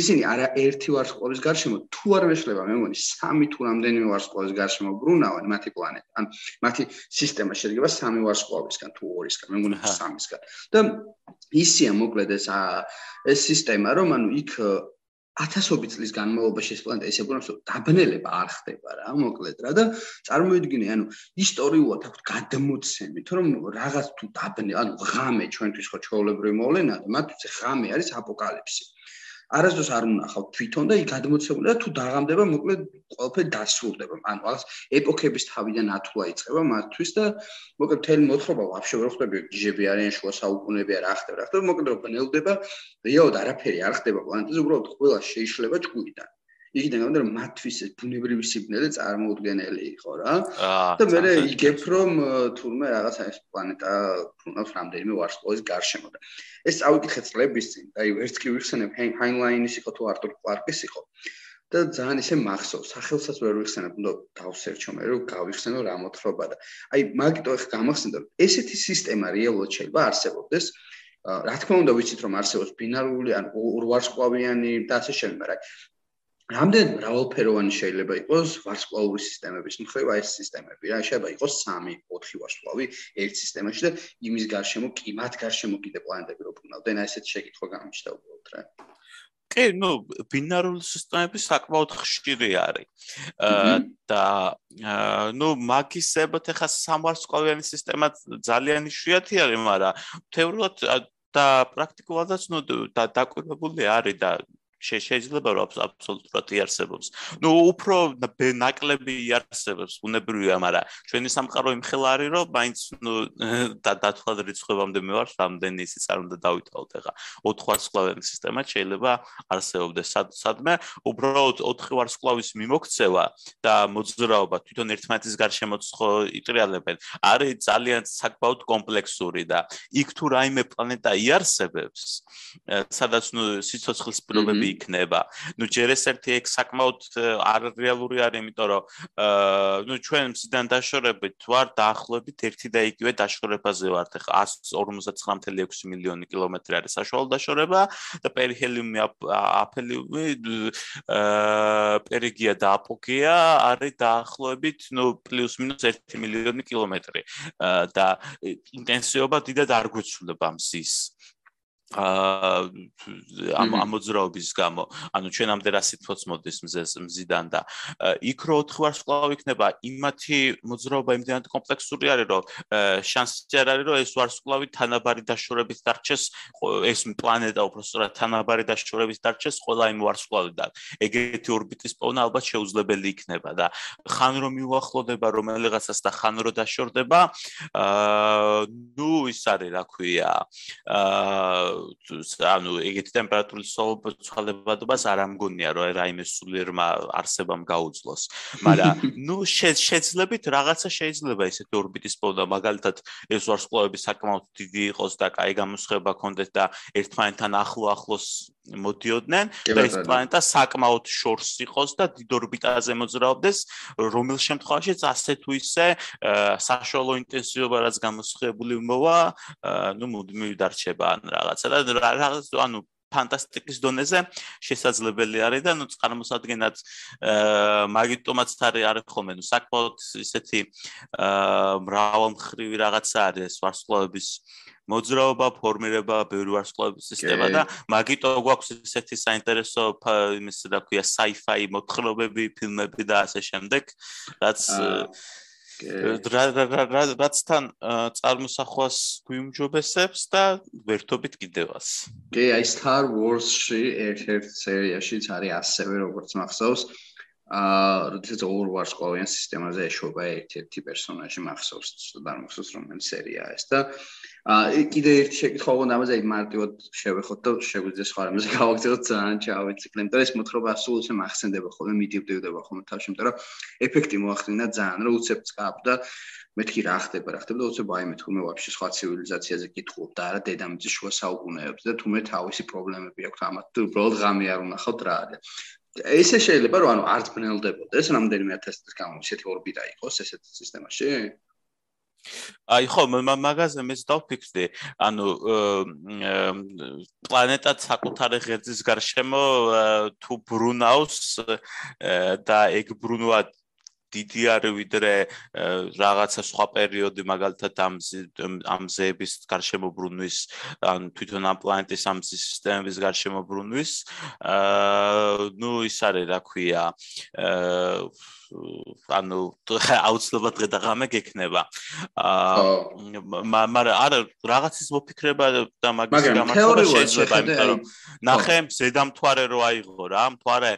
ისინი არა ერთი ვარსკვლავის გარშემო თუ არ მეშლება მე მგონი სამი თუ რამდენიმე ვარსკვლავის გარშემო ბრუნავენ მათი პლანეტა ან მათი სისტემა შედგება სამი ვარსკვლავისგან თუ ორისგან მე მგონი სამისგან. და ისია მოკლედ ეს ეს სისტემა რომ ანუ იქ ათასობით წლის განმავლობაში ეს პლანეტა ესე გვგონებს რომ დაბნელება არ ხდება რა მოკლედ რა. და წარმოიდგინე ანუ ისტორიულად აქვს გადმოცემით რომ რაღაც თუ დაბნე ანუ ღამე ჩვენთვის ხო ჩაოლებრივი მოვლენაა მათთვის ღამე არის აპოკალიფსი არასდროს არ უნახავ თვითონ და იქ გადმოცემული და თუ დაღამდება მოკლედ ყველაფერი დასრულდება ანუ რაღაც ეპოქების თავიდან ათვლა იწება მათთვის და მოკლედ თელი მოთხრობა ვაფშე ვერ ხვდები ჯიჟები არიან შუა საუკუნეები არ ახდება რა ხდება მოკლედ რო ბნელდება რეალურად არაფერი არ ხდება პლანეტაზე უბრალოდ ყველა შეიძლება ჭკუიდან იქიდან გამომდინარე რომ მათთვის ეს ბუნებრივი სიბნელე წარმოუდგენელი იყო რა. და მე იგებ რომ თურმე რაღაცა ეს პლანეტა უნდა რამდენიმე ვარსკვლავის გარშემო და ეს წავიკითხე წლების წინ. აი ვერც კი ვიხსენებ ჰაინლაინის იყო თუ არტურ კლარკის იყო. და ძალიან ისე მახსოვს. სახელსაც ვერ ვიხსენებ უნდა დავსერჩო მე რომ გავიხსენო რა მოთხრობა და აი მაგიტო ხ გამახსენდა ესეთი სისტემა რეალურად შეიძლება არსებობდეს. რა თქმა უნდა ვიცით რომ არსებობს ბინარული ან ორვარსკვლავიანი და ასე შემდეგ მაგრამ რამდენ მრავალფეროვანი შეიძლება იყოს ვარსკვლავური სისტემების მხრივ აი ეს სისტემები რა შეიძლება იყოს 3-4 ვარსკვლავი ერთ სისტემაში და იმის გარშემო კი მათ გარშემო კიდე პლანეტები რო ბრუნავდნენ აი ესეთი შეკითხვა გამიჩნდა უბრალოდ რა კი, ну, ბინარული სისტემები საკმაოდ ხშირი არის. და ну, მაგისებოთ ახლა სამვარსკვლავიანი სისტემა ძალიან იშვიათი არის, მაგრამ თეორიულად და პრაქტიკულადაც ну, დაკვირვებული არის და შეიძლება რომ აბსოლუტურად იარსებობს. ნუ უფრო ნაკლები იარსებობს, უნებრივია, მაგრამ ჩვენი სამყარო იმხელა არის, რომ მაინც ნუ დათვალ რიცხვებამდე მე ვარ, რამდენი ისიც არ უნდა დავითვალოთ ახლა. 4 ვარსკვლავიანი სისტემა შეიძლება არსებობდეს სადმე, უბრალოდ 4 ვარსკვლავის მიმოქცევა და მოძრაობა თვითონ ერთმანეთის გარშემო ხო იტრიალებენ. არის ძალიან საკმაოდ კომპლექსური და იქ თუ რაიმე პლანეტა იარსებებს, სადაც ნუ სიცოცხლის პირობები იქნება. ნუ ჯერ ეს ერთი ეგ საკმაოდ არ რეალური არის, იმიტომ რომ აა ნუ ჩვენ მსიდან დაშორებით ვარ დაახლოებით ერთი და იგივე დაშორებაზე ვართ. ახლა 159.6 მილიონი კილომეტრი არის საშუალო დაშორება და პერიჰელიუმი აფელიუმი აა პერიგია და აპოგეა არის დაახლოებით ნუ პლუს მინუს 1 მილიონი კილომეტრი და ინტენსივობა დიდად არ გვეცვლება მზის ამ ამოძრაობის გამო. ანუ ჩვენამდე რა სიტყვაც მოდის მზეს მზიდან და იქ რო 4 ვარსკვლავი იქნება იმათი მოძრაობა იმდენად კომპლექსური არის რომ შანსი არ არის რომ ეს ვარსკვლავი თანაბარი დაშორებით დარჩეს ეს პლანეტა უბრალოდ თანაბარი დაშორებით დარჩეს ყველა იმ ვარსკვლავიდან ეგეთი ორბიტის პოვნა ალბათ შეუძლებელი იქნება და ხან რომ მიუახლოვდება რომელიღაცას და ხან რომ დაშორდება აა ნუ ის არის რა ქვია აა ანუ ეგეთი ტემპერატურის ცვალებადობას არ ამგონია რომ რაიმე სულიერმა არსებამ გაუძლოს. მაგრამ ნუ შეძლებით რაღაცა შეიძლება ესეთი ორბიტის პოვნა მაგალითად ეს ვარსკვლავები საკმაოდ დიდი იყოს და კაი გამოსხება კონდეთ და ერთმანეთთან ახლო ახლოს მოდიოდნენ და ეს პლანეტა საკმაოდ შორს იყოს და დიდ ორბიტაზე მოძრაობდეს რომელ შემთხვევაშიც ასე თუ ისე საშუალო ინტენსივობა რაც გამოსხებული მოვა ნუ მუდმივი დარჩება ან რაღაცა და რაღაც ანუ ფანტასტიკის დონეზე შესაძლებელი არის და ნუ წარმოსადგენად მაგიტომაც არის არის ხოლმე ნუ საკმაოდ ისეთი მრავალმხრივი რაღაცა არის ვარსკვლავების მოძრაობა, ფორმირება, ბევრი ვარსკვლავების სისტემა და მაგიტო გვაქვს ესეთი საინტერესო იმის რა ქვია sci-fi მოთხრობები, ფილმები და ასე შემდეგ, რაც რაც თან წარმოსახვას გვიმჯობესებს და ვერთობით კიდევას. კი, აი Star Wars-ში ერთ-ერთ სერიაშიც არის ასევე როგორც მახსოვს, აა როდესაც ორ ვარსკვლავიან სისტემაზე ეშვება ერთ-ერთი პერსონაჟი მახსოვს, და მახსოვს რომელიც სერიაა ეს და აა კიდე ერთი შეკითხვა უნდა ამაზე მარტივად შევეხოთ და შეგვიძლია სხვა რამაზე გავაგზავნოთ ძალიან ჩავეციკლებ და ეს მოთხრობა ასულოცე მახსენდება ხოლმე მიდივდებდება ხოლმე თავში იმიტომ რომ ეფექტი მოახდინა ძალიან რომ უცებ წკაპ და მეთქი რა ხდება რა ხდება და უცებ აი მე მე ვაფშე სხვა ცივილიზაციაზე კითხულობ და არა დედამიწის შუა საუკუნეებზე და თუ მე თავისი პრობლემები აქვს ამათ უბრალოდ ღამე არ უნახავთ რა არის ესე შეიძლება რომ ანუ არც ბნელდებოდეს რამდენიმე ათასი წლის განმავლობაში ესეთი ორბიტა იყოს ესეთ სისტემაში? აი ხო მაგაზე მეც დავფიქრდი ანუ პლანეტა საკუთარი ღერძის გარშემო თუ ბრუნავს და ეგ ბრუნვა დიდი არის ვიდრე რაღაცა სხვა პერიოდი მაგალითად ამ ამ ზეების გარშემო ბრუნვის ან თვითონ ამ პლანეტის ამ სისტემების გარშემო ბრუნვის აა ნუ ის არის რა ქვია აა ანუ აუცილებლად დღე და ღამე გექნება. აა მაგრამ არა რაღაცის მოფიქრება და მაგის გამართება შეიძლება, იმიტომ რომ ნახე ზედამთვარე რო აიღო რა, მთვარე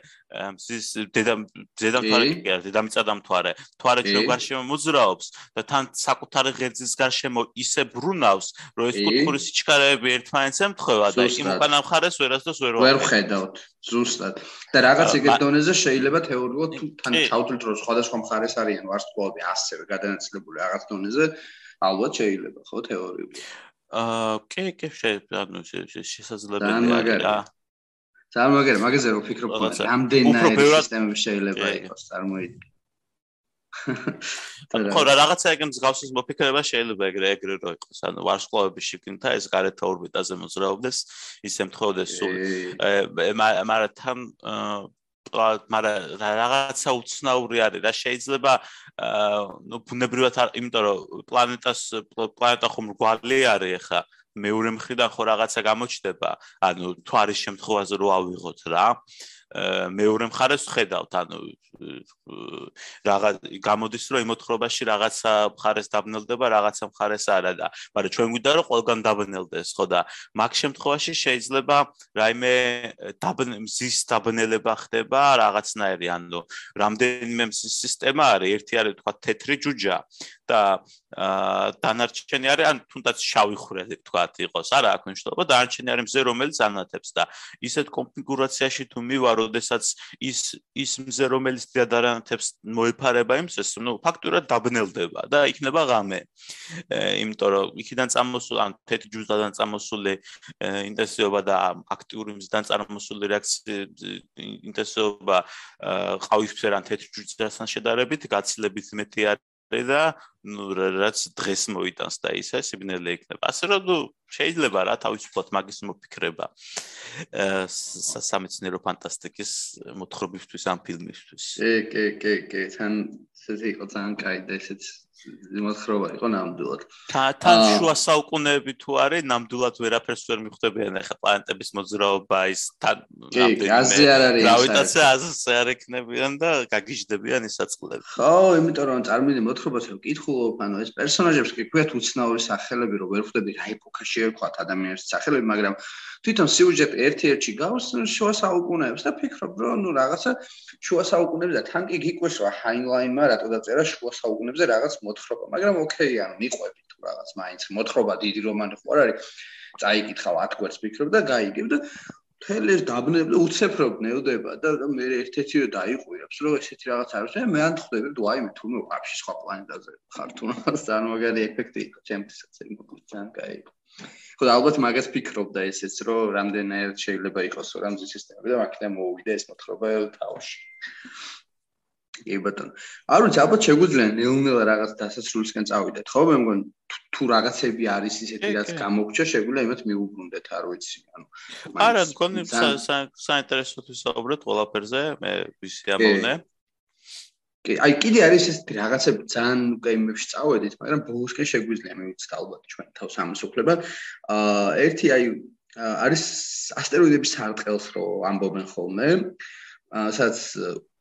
დედა ზედამთვარე კი არა, დედამიწა და მთვარე. მთვარე ჩვენ გარშემო მოძრაობს და თან საკუთარი ღერძის გარშემო ისე ბრუნავს, რომ ეს კუთხური სიჩქარეები ერთმანეთს ემთხვევა და იმ უკანა მხარეს ვერასდროს ვერ ვერ ხედავთ. ზუსტად. და რაღაც ეგეთ დონეზე შეიძლება თეორიულად თუ თან ჩავთვლით რომ სხვადასხვა მხარეს არიან ვარსკვლავები ასევე გადანაწილებული რაღაც დონეზე, ალბათ შეიძლება, ხო, თეორიულად. აა, კი, კი, შეიძლება, ანუ შესაძლებელია და ძალიან მაგარი, მაგაზე რო ფიქრობ, რამდენი სისტემები შეიძლება იყოს, წარმოიდგინე. ხო რა რაღაცა ეგ მსგავსის მოფიქრება შეიძლება ეგრე ეგრე რო იყოს ანუ ვარსკვლავების შიგნითა ეს გარეთ ორბიტაზე მოძრაობდეს ისე მთხოვდეს სულ. მაგრამ თან მაგრამ რაღაცა უცნაური არის რა შეიძლება ნუ ბუნებრივად იმიტომ რომ პლანეტას პლანეტა ხომ რგვალი არის ახლა მეორე მხრიდან ხო რაღაცა გამოჩდება ანუ თუ არის შემთხვევაზე რო ავიღოთ რა მეორე მხარეს ხედავთ, ანუ რაღაც გამოდის რომ იმოთხრობაში რაღაცა მხარეს დაბნელდება, რაღაცა მხარეს არა და მაგრამ ჩვენ გვიდა რომ ყველგან დაბნელდეს, ხო და მაგ შემთხვევაში შეიძლება რაიმე დაბნემზის დაბნელება ხდება რაღაცნაირი, ანუ რამდენიმე მზის სისტემა არის, ერთი არის თქვა თეთრი ჯუჯა და დანარჩენი არის ან თუნდაც შავი ხვრელი თქვათ იყოს არა აქ მნიშვნელობა დანარჩენი არის მზე რომელიც ანათებს და ისეთ კონფიგურაციაში თუ მივა როდესაც ის ის მზე რომელიც დადარანთებს მოიფარება იმსეს ნუ ფაქტურად დაბნელდება და იქნება ღამე. იმიტომ რომ იქიდან წამოსულ ან თეთრი ჯუზდან წამოსული ინტენსივობა და აქტიური მზიდან წამოსული რეაქცია ინტენსივობა ყავისფერ ან თეთრი ჯუზდასთან შედარებით გაცილებით მეტი არის და ну რაც დღეს მოიტანს და ისე სიბნელე იქნება. ასე რომ შეიძლება რა თავისუფლად მაგის მოფიქრება. აა სამეცნიერო ფანტასტიკის მოთხრობისთვის ამ ფილმისთვის. კი, კი, კი, კი, თან ესე იყო ძალიან კაი და ესეც მოთხრობა იყო ნამდვილად. თან შუა საუკუნეები თუ არის, ნამდვილად ვერაფერს ვერ მიხვდებიან ახლა პლანეტების მოძრაობა ის თან ნამდვილად. კი, არ არის. გრავიტაცია აზე არ ექნებიან და გაგიჟდებიან ისაწყლები. ხო, იმიტომ რომ წარმინე მოთხრობას რომ კითხულობ, ანუ ეს პერსონაჟებს კი ქვია უცნაური სახელები, რომ ვერ ხვდები რა ეპოქაში ერქვა ადამიანის სახელები, მაგრამ თვითონ სიუჟეტი ერთ-ერთი გავს შუა საუკუნეებს და ფიქრობ, რომ ნუ რაღაცა შუა საუკუნეებს და თან კი გიყვეს რა ჰაინლაინმა რატო დაწერა შუა საუკუნეებზე რაღაც მოთხრობა, მაგრამ ოკეი, ანუ მიყვები თუ რაღაც მაინც მოთხრობა დიდი რომანი ხო არ არის. წაიკითხავ 10 გვერდს ფიქრობ და გაიგებ და თელეს დაბნელებ უცეფრობ ნელდება და მე ერთ-ერთიო დაიყვირებს რომ ესეთი რაღაც არის. მე ან ხვდები თუ აი მე თუ მე ვაფშე სხვა პლანეტაზე ხარ თუ რაღაც წარმოგალი ეფექტი იყო ჩემთვისაც ეგ ძალიან კაი იყო ხო და ალბათ მაგას ფიქრობდა ესეც რომ რამდენად შეიძლება იყოს რომ რამზი სისტემები და მაგიდან მოუვიდა ეს მოთხრობა თავში კი ბატონო. არ ვიცი, ალბათ შეგვიძლია ნელ-ნელა რაღაც დასასრულისკენ წავიდეთ, ხო? მე მგონი თუ რაღაცები არის ისეთი, რაც გამოგჩა, შეგვიძლია იმათ მიუბრუნდეთ, არ ვიცი, ანუ. არა, მგონი საინტერესო ვისაუბრეთ ყველაფერზე, მე ვისი ამოვნე. კი, აი კიდე არის ეს რაღაცები ძალიან გეიმებში წავედით, მაგრამ ბოლოსკენ შეგვიძლია მივიცეთ ალბათ ჩვენ თავს ამის უფლება. აა ერთი აი არის ასტეროიდების სარტყელს რო ამბობენ ხოლმე. აა სადაც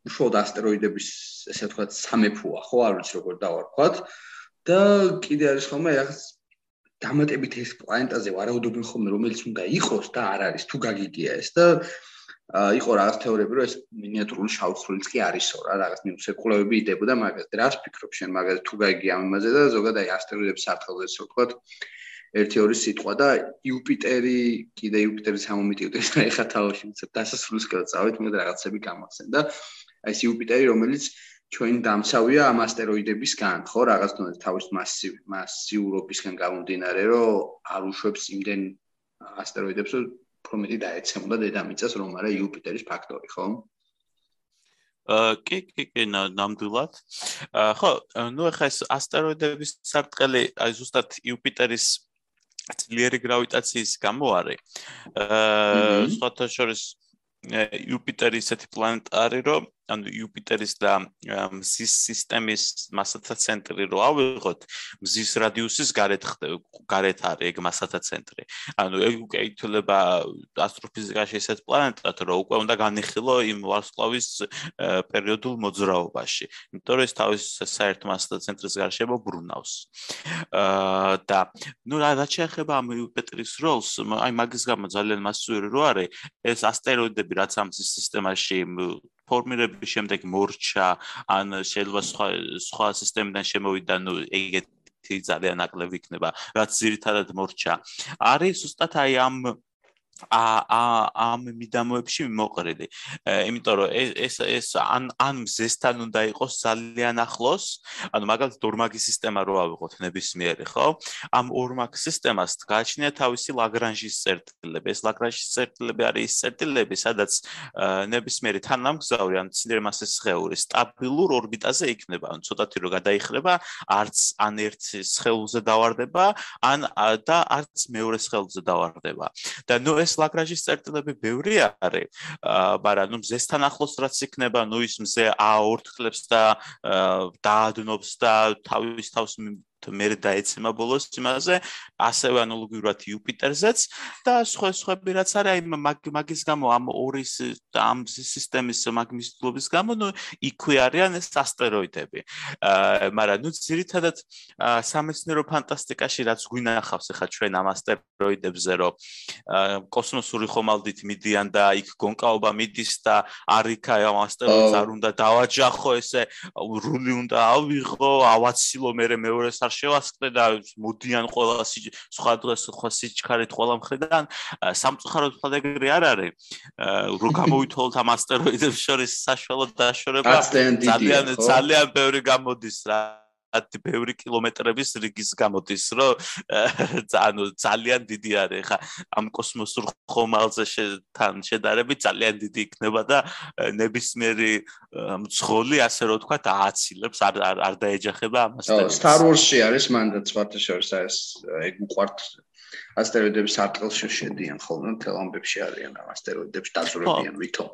უშუალოდ ასტეროიდების ესე ვთქვათ სამეფოა, ხო, არ ვიცი როგორ დავარქვათ. და კიდე არის ხოლმე რაღაც დამატებით ეს პლანეტაზე ვარაუდობენ ხოლმე რომელიც უნდა იყოს და არ არის თუ გაგიგია ეს და იყო რაღაც თეორიები რომ ეს მინიატურული შავხრილიც კი არისო რა რაღაც ნიუს ეკულევები იდებოდა მაგას დრას ფიქრობ შენ მაგას თუ გაგიგია ამ იმაზე და ზოგადად აი ასტეროიდების სარტყელზე ესე ვთქვათ ერთი ორი სიტყვა და იუპიტერი კიდე იუპიტერის ამომიტივდეს და ეხა თავში მიცეთ დასასრულს გადაწავით მე რაღაცები გამახსენ და აი ეს იუპიტერი რომელიც ჩვენ დამცავია ამ ასტეროიდებისგან ხო რაღაც თუნდაც თავის მასივ მასიურობისგან გამომდინარე რომ არ უშვებს იმდენ ასტეროიდებს რომ პრომეტი დაეცემოდა დედამიწას რომ არა იუპიტერის ფაქტორი ხო კი კი კი ნამდვილად. ხო, ნუ ახლა ეს ასტეროიდების სარტყელი აი ზუსტად იუპიტერის ძლიერი გრავიტაციის გამო არის. აა სხვათა შორის იუპიტერი ისეთი პლანეტა არის, რომ ანუ იუპიტერის და მზის სისტემის მასათა ცენტრი რო ავიღოთ, მზის რადიუსის გარეთ გარეთ არის ეგ მასათა ცენტრი. ანუ ეგ უკვე ითვლება ასტროფიზიკაში ესეთ პლანეტად, რომ უკვე უნდა განიხილო იმ ვარსკვლავის პერიოდულ მოძრაობაში. იმიტომ რომ ეს თავის საერთ მასათა ცენტრის გარშემო ბრუნავს. აა და ნუ რა შეეხება ამ იუპიტერის როლს, აი მაგის გამო ძალიან მასიური რო არის ეს ასტეროიდები რაც ამ სისტემაში ფორმირების შემდეგ მორჩა ან შეიძლება სხვა სხვა სისტემიდან შემოვიდა ნუ ეგეთი ძალიან ნაკლები იქნება რაც ძირითადად მორჩა. არის უბრალოდ აი ამ ა ა ამ მიდამოებში მოყრილი. იმიტომ რომ ეს ეს ან ან მზესთან უნდა იყოს ძალიან ახლოს, ანუ მაგალითად ორმაგი სისტემა რო ავიღოთ ნებისმიერი, ხო? ამ ორმაგ სისტემას გააჩნია თავისი ლაგრანჟის წერტილები. ეს ლაგრანჟის წერტილები არის ის წერტილები, სადაც ნებისმიერი თანამგზავრი ან ცილერ მასის სხეული სტაბილურ ორბიტაზე იქნება, ან ცოტათი რო გადაიხრება, არც ან ერთ სხეულზე დავარდება, ან და არც მეორე სხეულზე დავარდება. და ნუ ეს ლაგრაჟის წერტილები ბევრი არის, მაგრამ ნუ მზესთან ახლოს რაც იქნება, ნუ ის მზე აორთქლებს და დაადნობს და თავის თავს მე დაეცემა ბოლოს იმაზე, ასევე ანალოგიურად იუპიტერზეც და სხვა სხვები რაც არის აი მაგის გამო ამ ორის ამ სისტემის მაგნიტობის გამო ნუ იქვე არიან ეს ასტეროიდები. აა მაგრამ ნუ ძირითადად სამეცნიერო ფანტასტიკაში რაც გვინახავს ახლა ჩვენ ამ ასტეროიდებზე რომ კოსმოსური ხომალდით მიდიან და იქ გონკაობა მიდის და არიქა ამ ასტეროიდს არ უნდა დავაჯახო ესე რული უნდა ავიღო ავაცილო მე მეორე შევასწრე და მოდიან ყველა სხვა დღეს სხვა სიჩქარით ყველა მხრიდან სამწუხაროდ ხალხ ეგრე არ არის. რო გამოვითვალოთ ამ ასტეროიდებს შორის საშუალო დაშორება ძალიან ძალიან ბევრი გამოდის რა ათი ბევრი კილომეტრების რიგის გამოდის, რომ ანუ ძალიან დიდი არის ხა ამ კოსმოსურ ხომალზე თან შედარებით ძალიან დიდი იქნება და ნებისმიერი მძღოლი ასე რომ თქვა დააცილებს არ არ დაეჯახება ამას. ო Star Wars-ში არის მანდაც ვარტაშორის ეს ეგ უყვართ ასტეროიდების არტყელში შედიან ხოლმე თელ ამბებში არიან ამ ასტეროიდებს დაწურებიან ვითომ.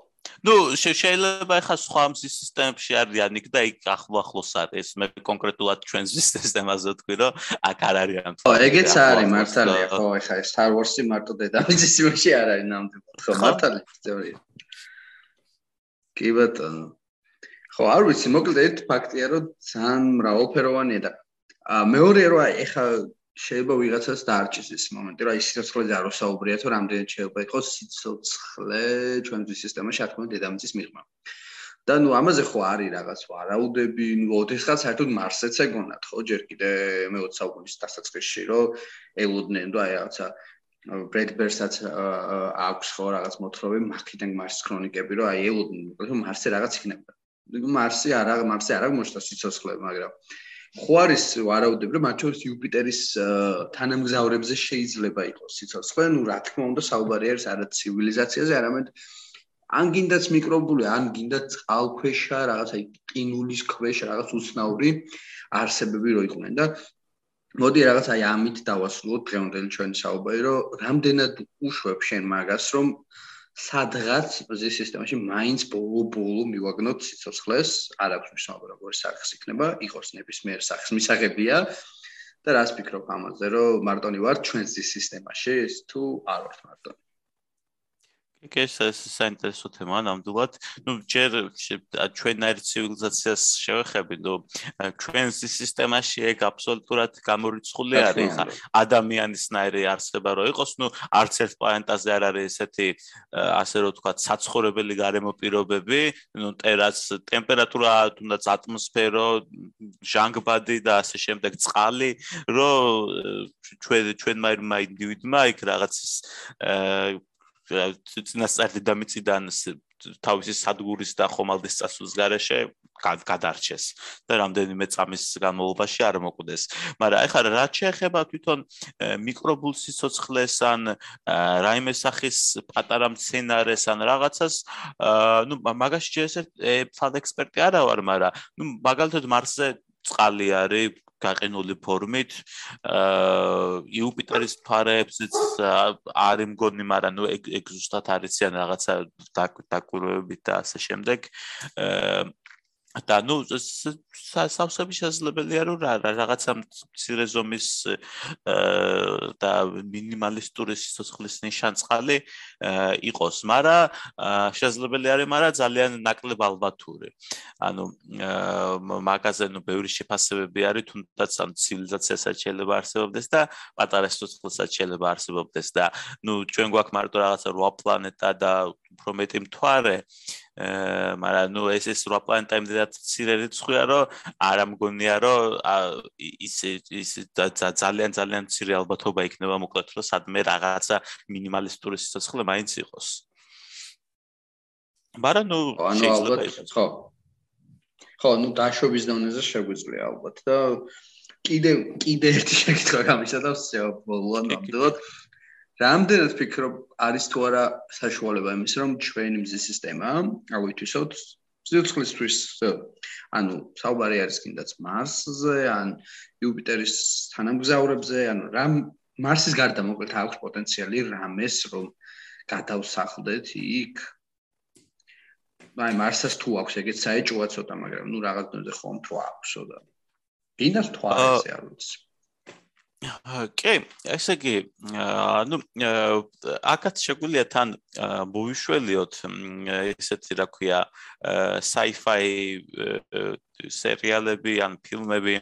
Ну შეიძლება ახლა სხვა სისტემებში არიან იქ და იქ ახლოს არის მე კონკრეტულად ჩვენს სისტემაზე ვთქვი რომ აქ არ არიან ხო ეგეც არის მართალია ხო ახლა Star Wars-ი მარტო დედამიწის სიმაში არ არის ნამდვილად ხო მართალია თეორია. კი ბატონო. ხო არ ვიცი მოკლედ ერთ ფაქტია რომ ძალიან მრავალფეროვანია და მეორე რომ ახლა შეიძლება ვიღაცას დაარჩეს ეს მომენტი, რა ის სიცოცხლე არ უსაუბრია, თუ რამდენი შეიძლება იყოს სიცოცხლე ჩვენთვის სისტემაში, რა თქმა უნდა, დედამიწის მიღმა. და ნუ ამაზე ხო არის რაღაც ვარაუდები, ნუ ოდესღაც საერთოდ მარსეც ეგონათ, ხო, ჯერ კიდე მე 20 საუკუნის დასაწყისში, რომ ელოდნენ და აი რაღაცა ბრედბერსაც აქვს ხო რაღაც მოთხრობები მაქიდან მარსის ქრონიკები, რომ აი ელოდნენ, რომ მარსზე რაღაც იქნება. მარსი არა, მარსზე არა მოშთა სიცოცხლე, მაგრამ ხო არის ვარაუდები რომ მათ შორის იუპიტერის თანამგზავრებზე შეიძლება იყოს სიცოცხლე, ну, რა თქმა უნდა, საუბარი არის არა ცივილიზაციაზე, არამედ ან გინდაც მიკრობული, ან გინდაც წყალქვეშა, რაღაცა ყინულის ქვეშ რაღაც უცნაური არსებები რო იყვნენ და მოდი რაღაც აი ამით დავასრულოთ დღევანდელი ჩვენი საუბარი, რომ რამდენად უშვებ შენ მაგას, რომ სადღაც მზის სისტემაში მაინც ბოლო-ბოლო მივაგნოთ სიცოცხლეს, არ აქვს მნიშვნელობა როგორი სახის იქნება, იყოს ნებისმიერ სახის მისაღებია. და რას ფიქრობ ამაზე, რომ მარტონი ვარ ჩვენს მზის სისტემაში თუ არ ვარ მარტონი? ეს ეს საინტერესო თემაა ნამდვილად. ნუ ჯერ ჩვენაერ ცივილიზაციას შევეხები, ნუ ჩვენს სისტემაში ეგ აბსოლუტურად გამორიცხული არის. ხა ადამიანისნაირი არსება რო იყოს, ნუ არც ერთ პლანეტაზე არ არის ესეთი ასე რომ თქვა საცხოვრებელი გარემო პირობები, ნუ ტერას ტემპერატურა, თუნდაც ატმოსფერო, ჟანგბადი და ასე შემდეგ წყალი, რომ ჩვენ ჩვენმა ინდივიდმა იქ რაღაც წინასწარ დედამიწიდან თავისი სადგურის და ხომალდის წასვლის გარეშე გადარჩეს და რამდენიმე წამის განმავლობაში არ მოკვდეს. მაგრამ ეხლა რა შეეხება თვითონ მიკრობულ სიცოცხლეს ან რაიმე სახის პატარა მცენარეს ან რაღაცას, ну მაგაში შეიძლება ფალ ექსპერტი არა ვარ, მაგრამ ну მაგალითად მარსზე წყალი არის გაყინული ფორმით აა იუპიტერის ფარებზეც არის მგონი, მაგრამ ნუ ეგ ზუსტად არიციან რაღაცა დაკვირვებებით და ასე შემდეგ. აა და ნუ სასავსები შესაძლებელია რომ რაღაცა მცირე ზომის და მინიმალისტური სიცოცხლის ნიშანწყალი იყოს, მაგრამ შესაძლებელი არის, მაგრამ ძალიან ნაკლებ ალბათური. ანუ მაგაზე ნუ ბევრი შეფასებები არის, თუნდაც ამ ცივილიზაციასაც შეიძლება არსებობდეს და პატარა სიცოცხლესაც შეიძლება არსებობდეს და ნუ ჩვენ გვაქვს მარტო რაღაცა 8 პლანეტა და უფრო მეტი მთვარე მაგრამ ნუ ეს ეს რა პლანეტა იმდენად ცირე რიცხვია რომ არ ამგონია რომ ის ის ძალიან ძალიან ცირე ალბათობა იქნება მოკლედ რომ სადმე რაღაცა მინიმალისტური სიცოცხლე მაინც იყოს. მაგრამ ნუ შეიძლება ხო. ხო ნუ დაშვების დონეზე შეგვიძლია ალბათ და კიდე კიდე ერთი შეკითხვა გამიშადავს ნამდვილად რამდენად ფიქრობ არის თუ არა საშუალება იმის რომ ჩვენი მზის სისტემა ავითვისოთ სიცოცხლისთვის ანუ საუბარი არის კიდაც მარსზე ან იუპიტერის თანამგზავრებზე ანუ რამ მარსის გარდა მოკლედ აქვს პოტენციალი რამეს რომ გადავსახლდეთ იქ. აი მარსას თუ აქვს ეგეც საეჭოა ცოტა მაგრამ ნუ რაღაც დონეზე ხომ თუ აქვსო და გინდა თვალზე არ ვიცი კი, ესე იგი, ანუ აკაც შეგვიძლია თან მოვიშველიოთ ესეთი რა ქვია sci-fi სერიალები ან ფილმები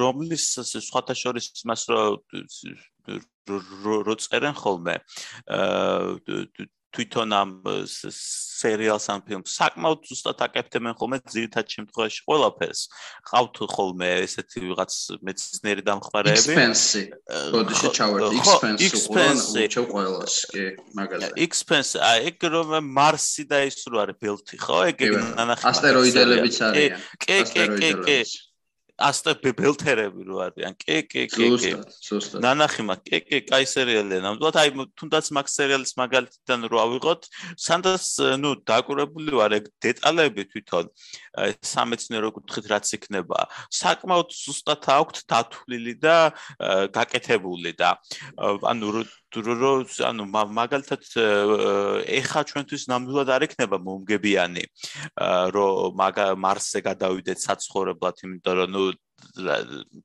რომლის სხვათა შორის მას რო რო წერენ ხოლმე თვითონ ამ სერიალს ან ფილმს საკმაოდ ზუსტად აკეთებენ ხოლმე ძირითად შემთხვევაში ყველაფერს. ყავთ ხოლმე ესეთი ვიღაც მეცნიერი დამხმარეები. expense. როდესაც ჩავარდი expense, უჩევ ყველას, კი, მაგაზე. expense, აი ეგ რომ მარსი და ის რო არის ბელთი, ხო? ეგ ნანახი. ასტეროიდებიც არიან. კი, კი, კი, კი. ასტე ბელთერები რო არიან. კი, კი, კი, კი. ნანახი მაგ, კი, კი, კაი სერიალია. ნამდვილად აი თუნდაც მაგ სერიალის მაგალითიდან რო ავიღოთ, სანდას ნუ დაკურებული ვარ ეგ დეტალები თვითონ სამეცნიერო კუთხით რაც იქნება. საკმაოდ ზუსტად აქვთ დათვლილი და გაკეთებული და ანუ რო ანუ მაგალითად ეხა ჩვენთვის ნამდვილად არ იქნება მომგებიანი რომ მარსზე გადავიდეთ საცხოვრებლად იმიტომ რომ ნუ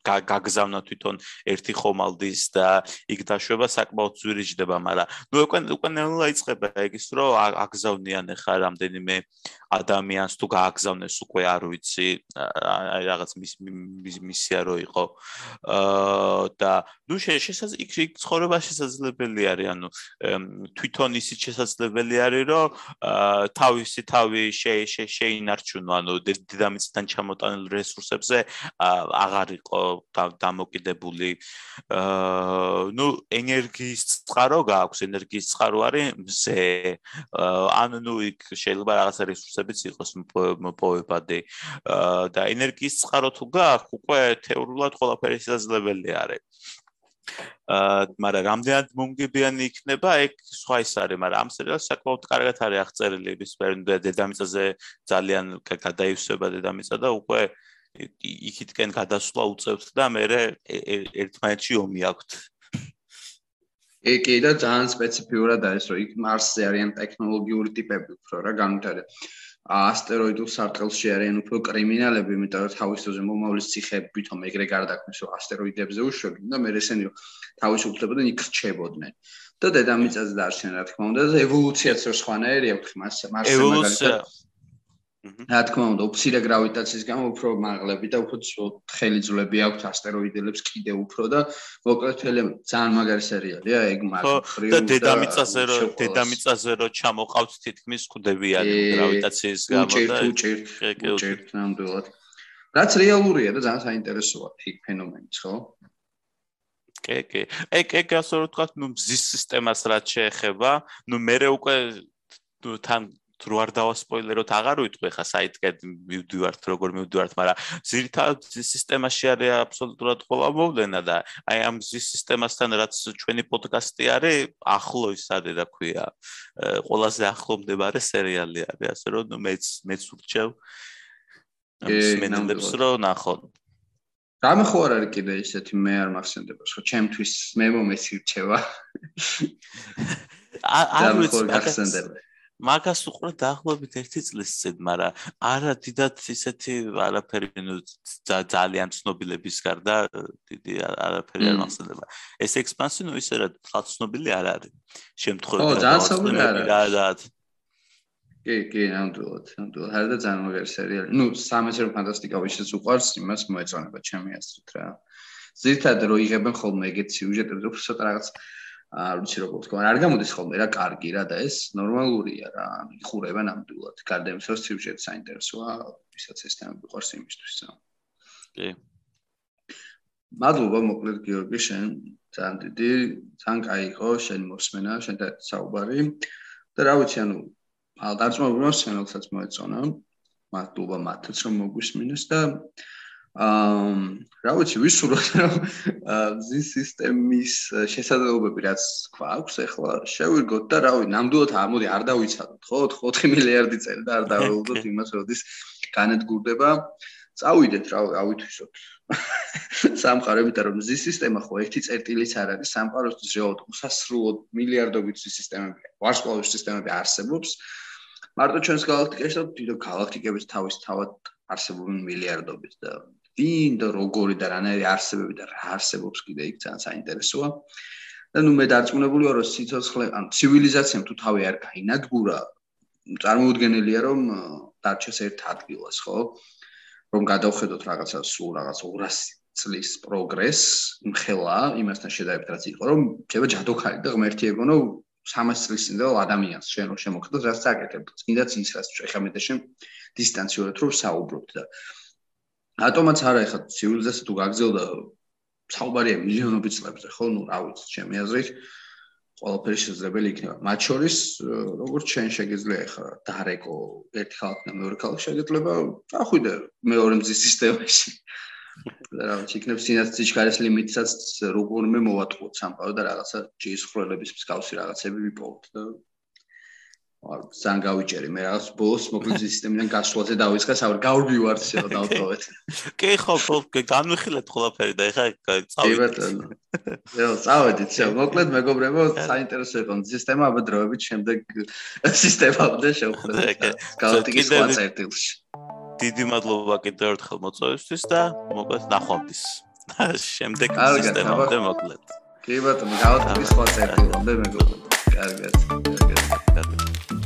გაგზავნა თვითონ ერთი ხომალდის და იქ დაშვება საკმაოდ ზვირიჯდება, მაგრამ ნუ უკვე უკვე ნელა იწება ეგის რომ აგზავნიან ახლა რამდენიმე ადამიანს თუ გააგზავნეს უკვე არ ვიცი აი რაღაც მისია რო იყო. აა და ნუ შესაძლებელი იქ იქ ცხოვრება შესაძლებელი არის ანუ თვითონ ისიც შესაძლებელი არის რომ თავისი თავი შეინარჩუნო ანუ დედამიწიდან ჩამოტანილ რესურსებზე აღარ იყო დამოკიდებული. აა ნუ ენერგიის წყარო გააქვს ენერგიის წყარო არის მზე. ანუ ნუ იქ შეიძლება რაღაცა რესურსებიც იყოს მოპოვებადი და ენერგიის წყარო თუ გააქვს უკვე თეორიულად ყველაფერი შესაძლებელი არის. აა მაგრამ რამდენად მომგებიანი იქნება ეგ სხვა ის არის მაგრამ ამ სერიალს საკმაოდ კარგად არის აღწერილი ის დედამიწაზე ძალიან გადაივსება დედამიწა და უკვე იქითკენ გადასვლა უწევთ და მე ერთმანეთში ომი აქვთ. ეკი და ძალიან სპეციფიურად არის რომ იქ მარსზე არიან ტექნოლოგიური ტიპები უფრო რა განვითარებ. ასტეროიდულ სარტყელში არიან უფრო კრიმინალები, იმიტომ რომ თავისოზე მომავლის ციხეები თვითონ ეგრე გარდაქმნის რომ ასტეროიდებზე უშვებდნენ და მე ესენი თავისუფლებდნენ იქ რჩებოდნენ. და დედამიწაზე დაარჩნენ რა თქმა უნდა და ევოლუციაც რო სხვანაირი აქვს მარსზე მაგალითად რა თქმა უნდა, უფცირე გრავიტაციის გამო უფრო მაღლები და უფრო თხელი ძვლები აქვს ასტეროიდებს კიდე უფრო და მოკლედ ძალიან მაგარი სერიალია, ეგ მაგარი. და დედამიწაზე რო დედამიწაზე რო ჩამოყავთ თითქმის ხვდებიანი გრავიტაციის გამო და უჭირთ, უჭირთ ნამდვილად. რაც რეალურია და ძალიან საინტერესოა იქ ფენომენიც, ხო? კი, კი. ეგ ეგ ასე რომ თქვა, ნუ მზის სისტემას რაც შეეხება, ნუ მე უკვე თან თუ არ დავასპოილეროთ, აღარ ვიტყვი ხა საიტკეთ მივდივართ, როგორ მივდივართ, მაგრამ ზირთად სისტემაში არის აბსოლუტურად ყველა მოვლენა და აი ამ სისტემასთან რაც ჩვენი პოდკასტი არის, ახლო ის არის და ქვია, ყველაზე ახლო მდებარე სერიალი არის, ასე რომ მეც მეც ურჩევ ამის მენდებს რომ ნახოთ. რამე ხო არ არის კიდე ისეთი მე არ მახსენდება, ხო, ჩემთვის მე მომეცი რჩევა. არ ვიცი, მახსენდება. მაგას უყურე დაახლოებით 1 წლის წინ, მაგრამ არა დიდად ისეთი არაფერი ნუ ძალიან ცნობილების გარდა დიდი არაფერი არ მახსენდება. ეს ექსპანსი ნუ ისე რა ცნობილი არ არის. შემთხვევით რა დავაწყდები რა კი, კი, ნამდვილად, ნამდვილად. არა და ძალიან მაგარი სერიალი. ნუ სამეცნიერო ფანტასტიკა ვისაც უყვარს, იმას მოეწონება ჩემი აზრით რა. ზირთად რო იღებენ ხოლმე ეგეთ სიუჟეტებს, უფრო ცოტა რაღაც არ ვიცი როგორ თქვა, არ გამოდის ხოლმე რა კარგი რა და ეს ნორმალურია რა, იხურება ნამდვილად. გარდა იმისა, რომ სიუჟეტი საინტერესოა, ვისაც ეს თემა მიყვარს იმისთვის რა. კი. მადლობა მოკლედ გიორგი შენ ძალიან დიდი, ძალიან კაი იყო შენ მოსმენა, შენთან საუბარი. და რა ვიცი, ანუ ალდარწმობრივად შენ როდესაც მოეწონა, მადლობა მათაც რომ მოგვისმინეს და აა რა ვიცი ვისურვოთ რომ ზის სისტემის შესაძლებლობები რაც გვაქვს ახლა შევირგოთ და რა ვიცი ნამდვილად ამოდი არ დავიცადოთ ხო? 4 მილიარდი წელი და არ დაველოდოთ იმას როდის განადგურდება წავიდეთ რა ავითვისოთ. სამყაროებით რომ ზის სისტემა ხო ერთი წერტილიც არ არის სამყაროსთვის რეალურად უსასრულოდ მილიარდობით ზის სისტემები ვარსკვლავის სისტემები არსებობს. მარტო ჩვენს გალაქტიკაში და დიდო გალაქტიკების თავის თავად არსებობენ მილიარდობით და ვინ და როგორი და რანაირი არსებები და რა არსებობს კიდე იქ ძალიან საინტერესოა. და ნუ მე დარწმუნებული ვარ, რომ სიცოცხლე, ან ცივილიზაციამ თუ თავი არ გაინადგურა, წარმოუდგენელია რომ დარჩეს ერთ ადგილას, ხო? რომ გადავხედოთ რაღაცა სულ რაღაც 200 წლის პროგრესს, მხელა იმასთან შედარებით რაც იყო, რომ შეიძლება ჯადოქარი და ღმერთი ეგონო 300 წლის წინ და ადამიანს შენ რო შემოხდოთ, რაც საკეთებ, წინდაც ის რაც შეხამეთ და შენ დისტანციურად რო საუბრობთ და ატომაც არა ეხა ცივილიზაცია თუ გაგზელდა საუბარია მილიონობით წლებზე, ხო, ნუ რა ვიცი, ჩემი აზრით ყველაფერი შესაძლებელი იქნება. მათ შორის როგორც შენ შეგიძლია ეხა დარეკო ერთი ხალხი მეორე ხალხი შეგეძლება ახვიდე მეორე მზის სისტემაში. რა ვიცი, იქნებ სინაც სიჩქარის ლიმიტსაც როგორმე მოვატყუოთ სამყარო და რაღაცა ჯის ხრელების მსგავსი რაღაცები ვიპოვოთ და ძალიან გავიჭერი მე რაღაც ბოლოს მოკლედ სისტემიდან გასვლაზე დავისხა საერთოდ გავდივართ შეიძლება დავთხოვეთ. კი ხო, ხო, განვიხილეთ ყველაფერი და ეხა წავიდეთ. კი ბატონო. ეხა წავედით, შე მოკლედ მეგობრებო, საინტერესო იყო სისტემა აბა დროებით შემდეგ სისტემამდე შევხვდებით. გავტიკი სხვა წერტილში. დიდი მადლობა კიდევ ერთხელ მოწვევისთვის და მოკლედ ნახვამდის. შემდეგ სისტემამდე მოკლედ. კი ბატონო, გავტიკი სხვა წერტილამდე მეგობრებო. Ergat. Ergat. Ergat.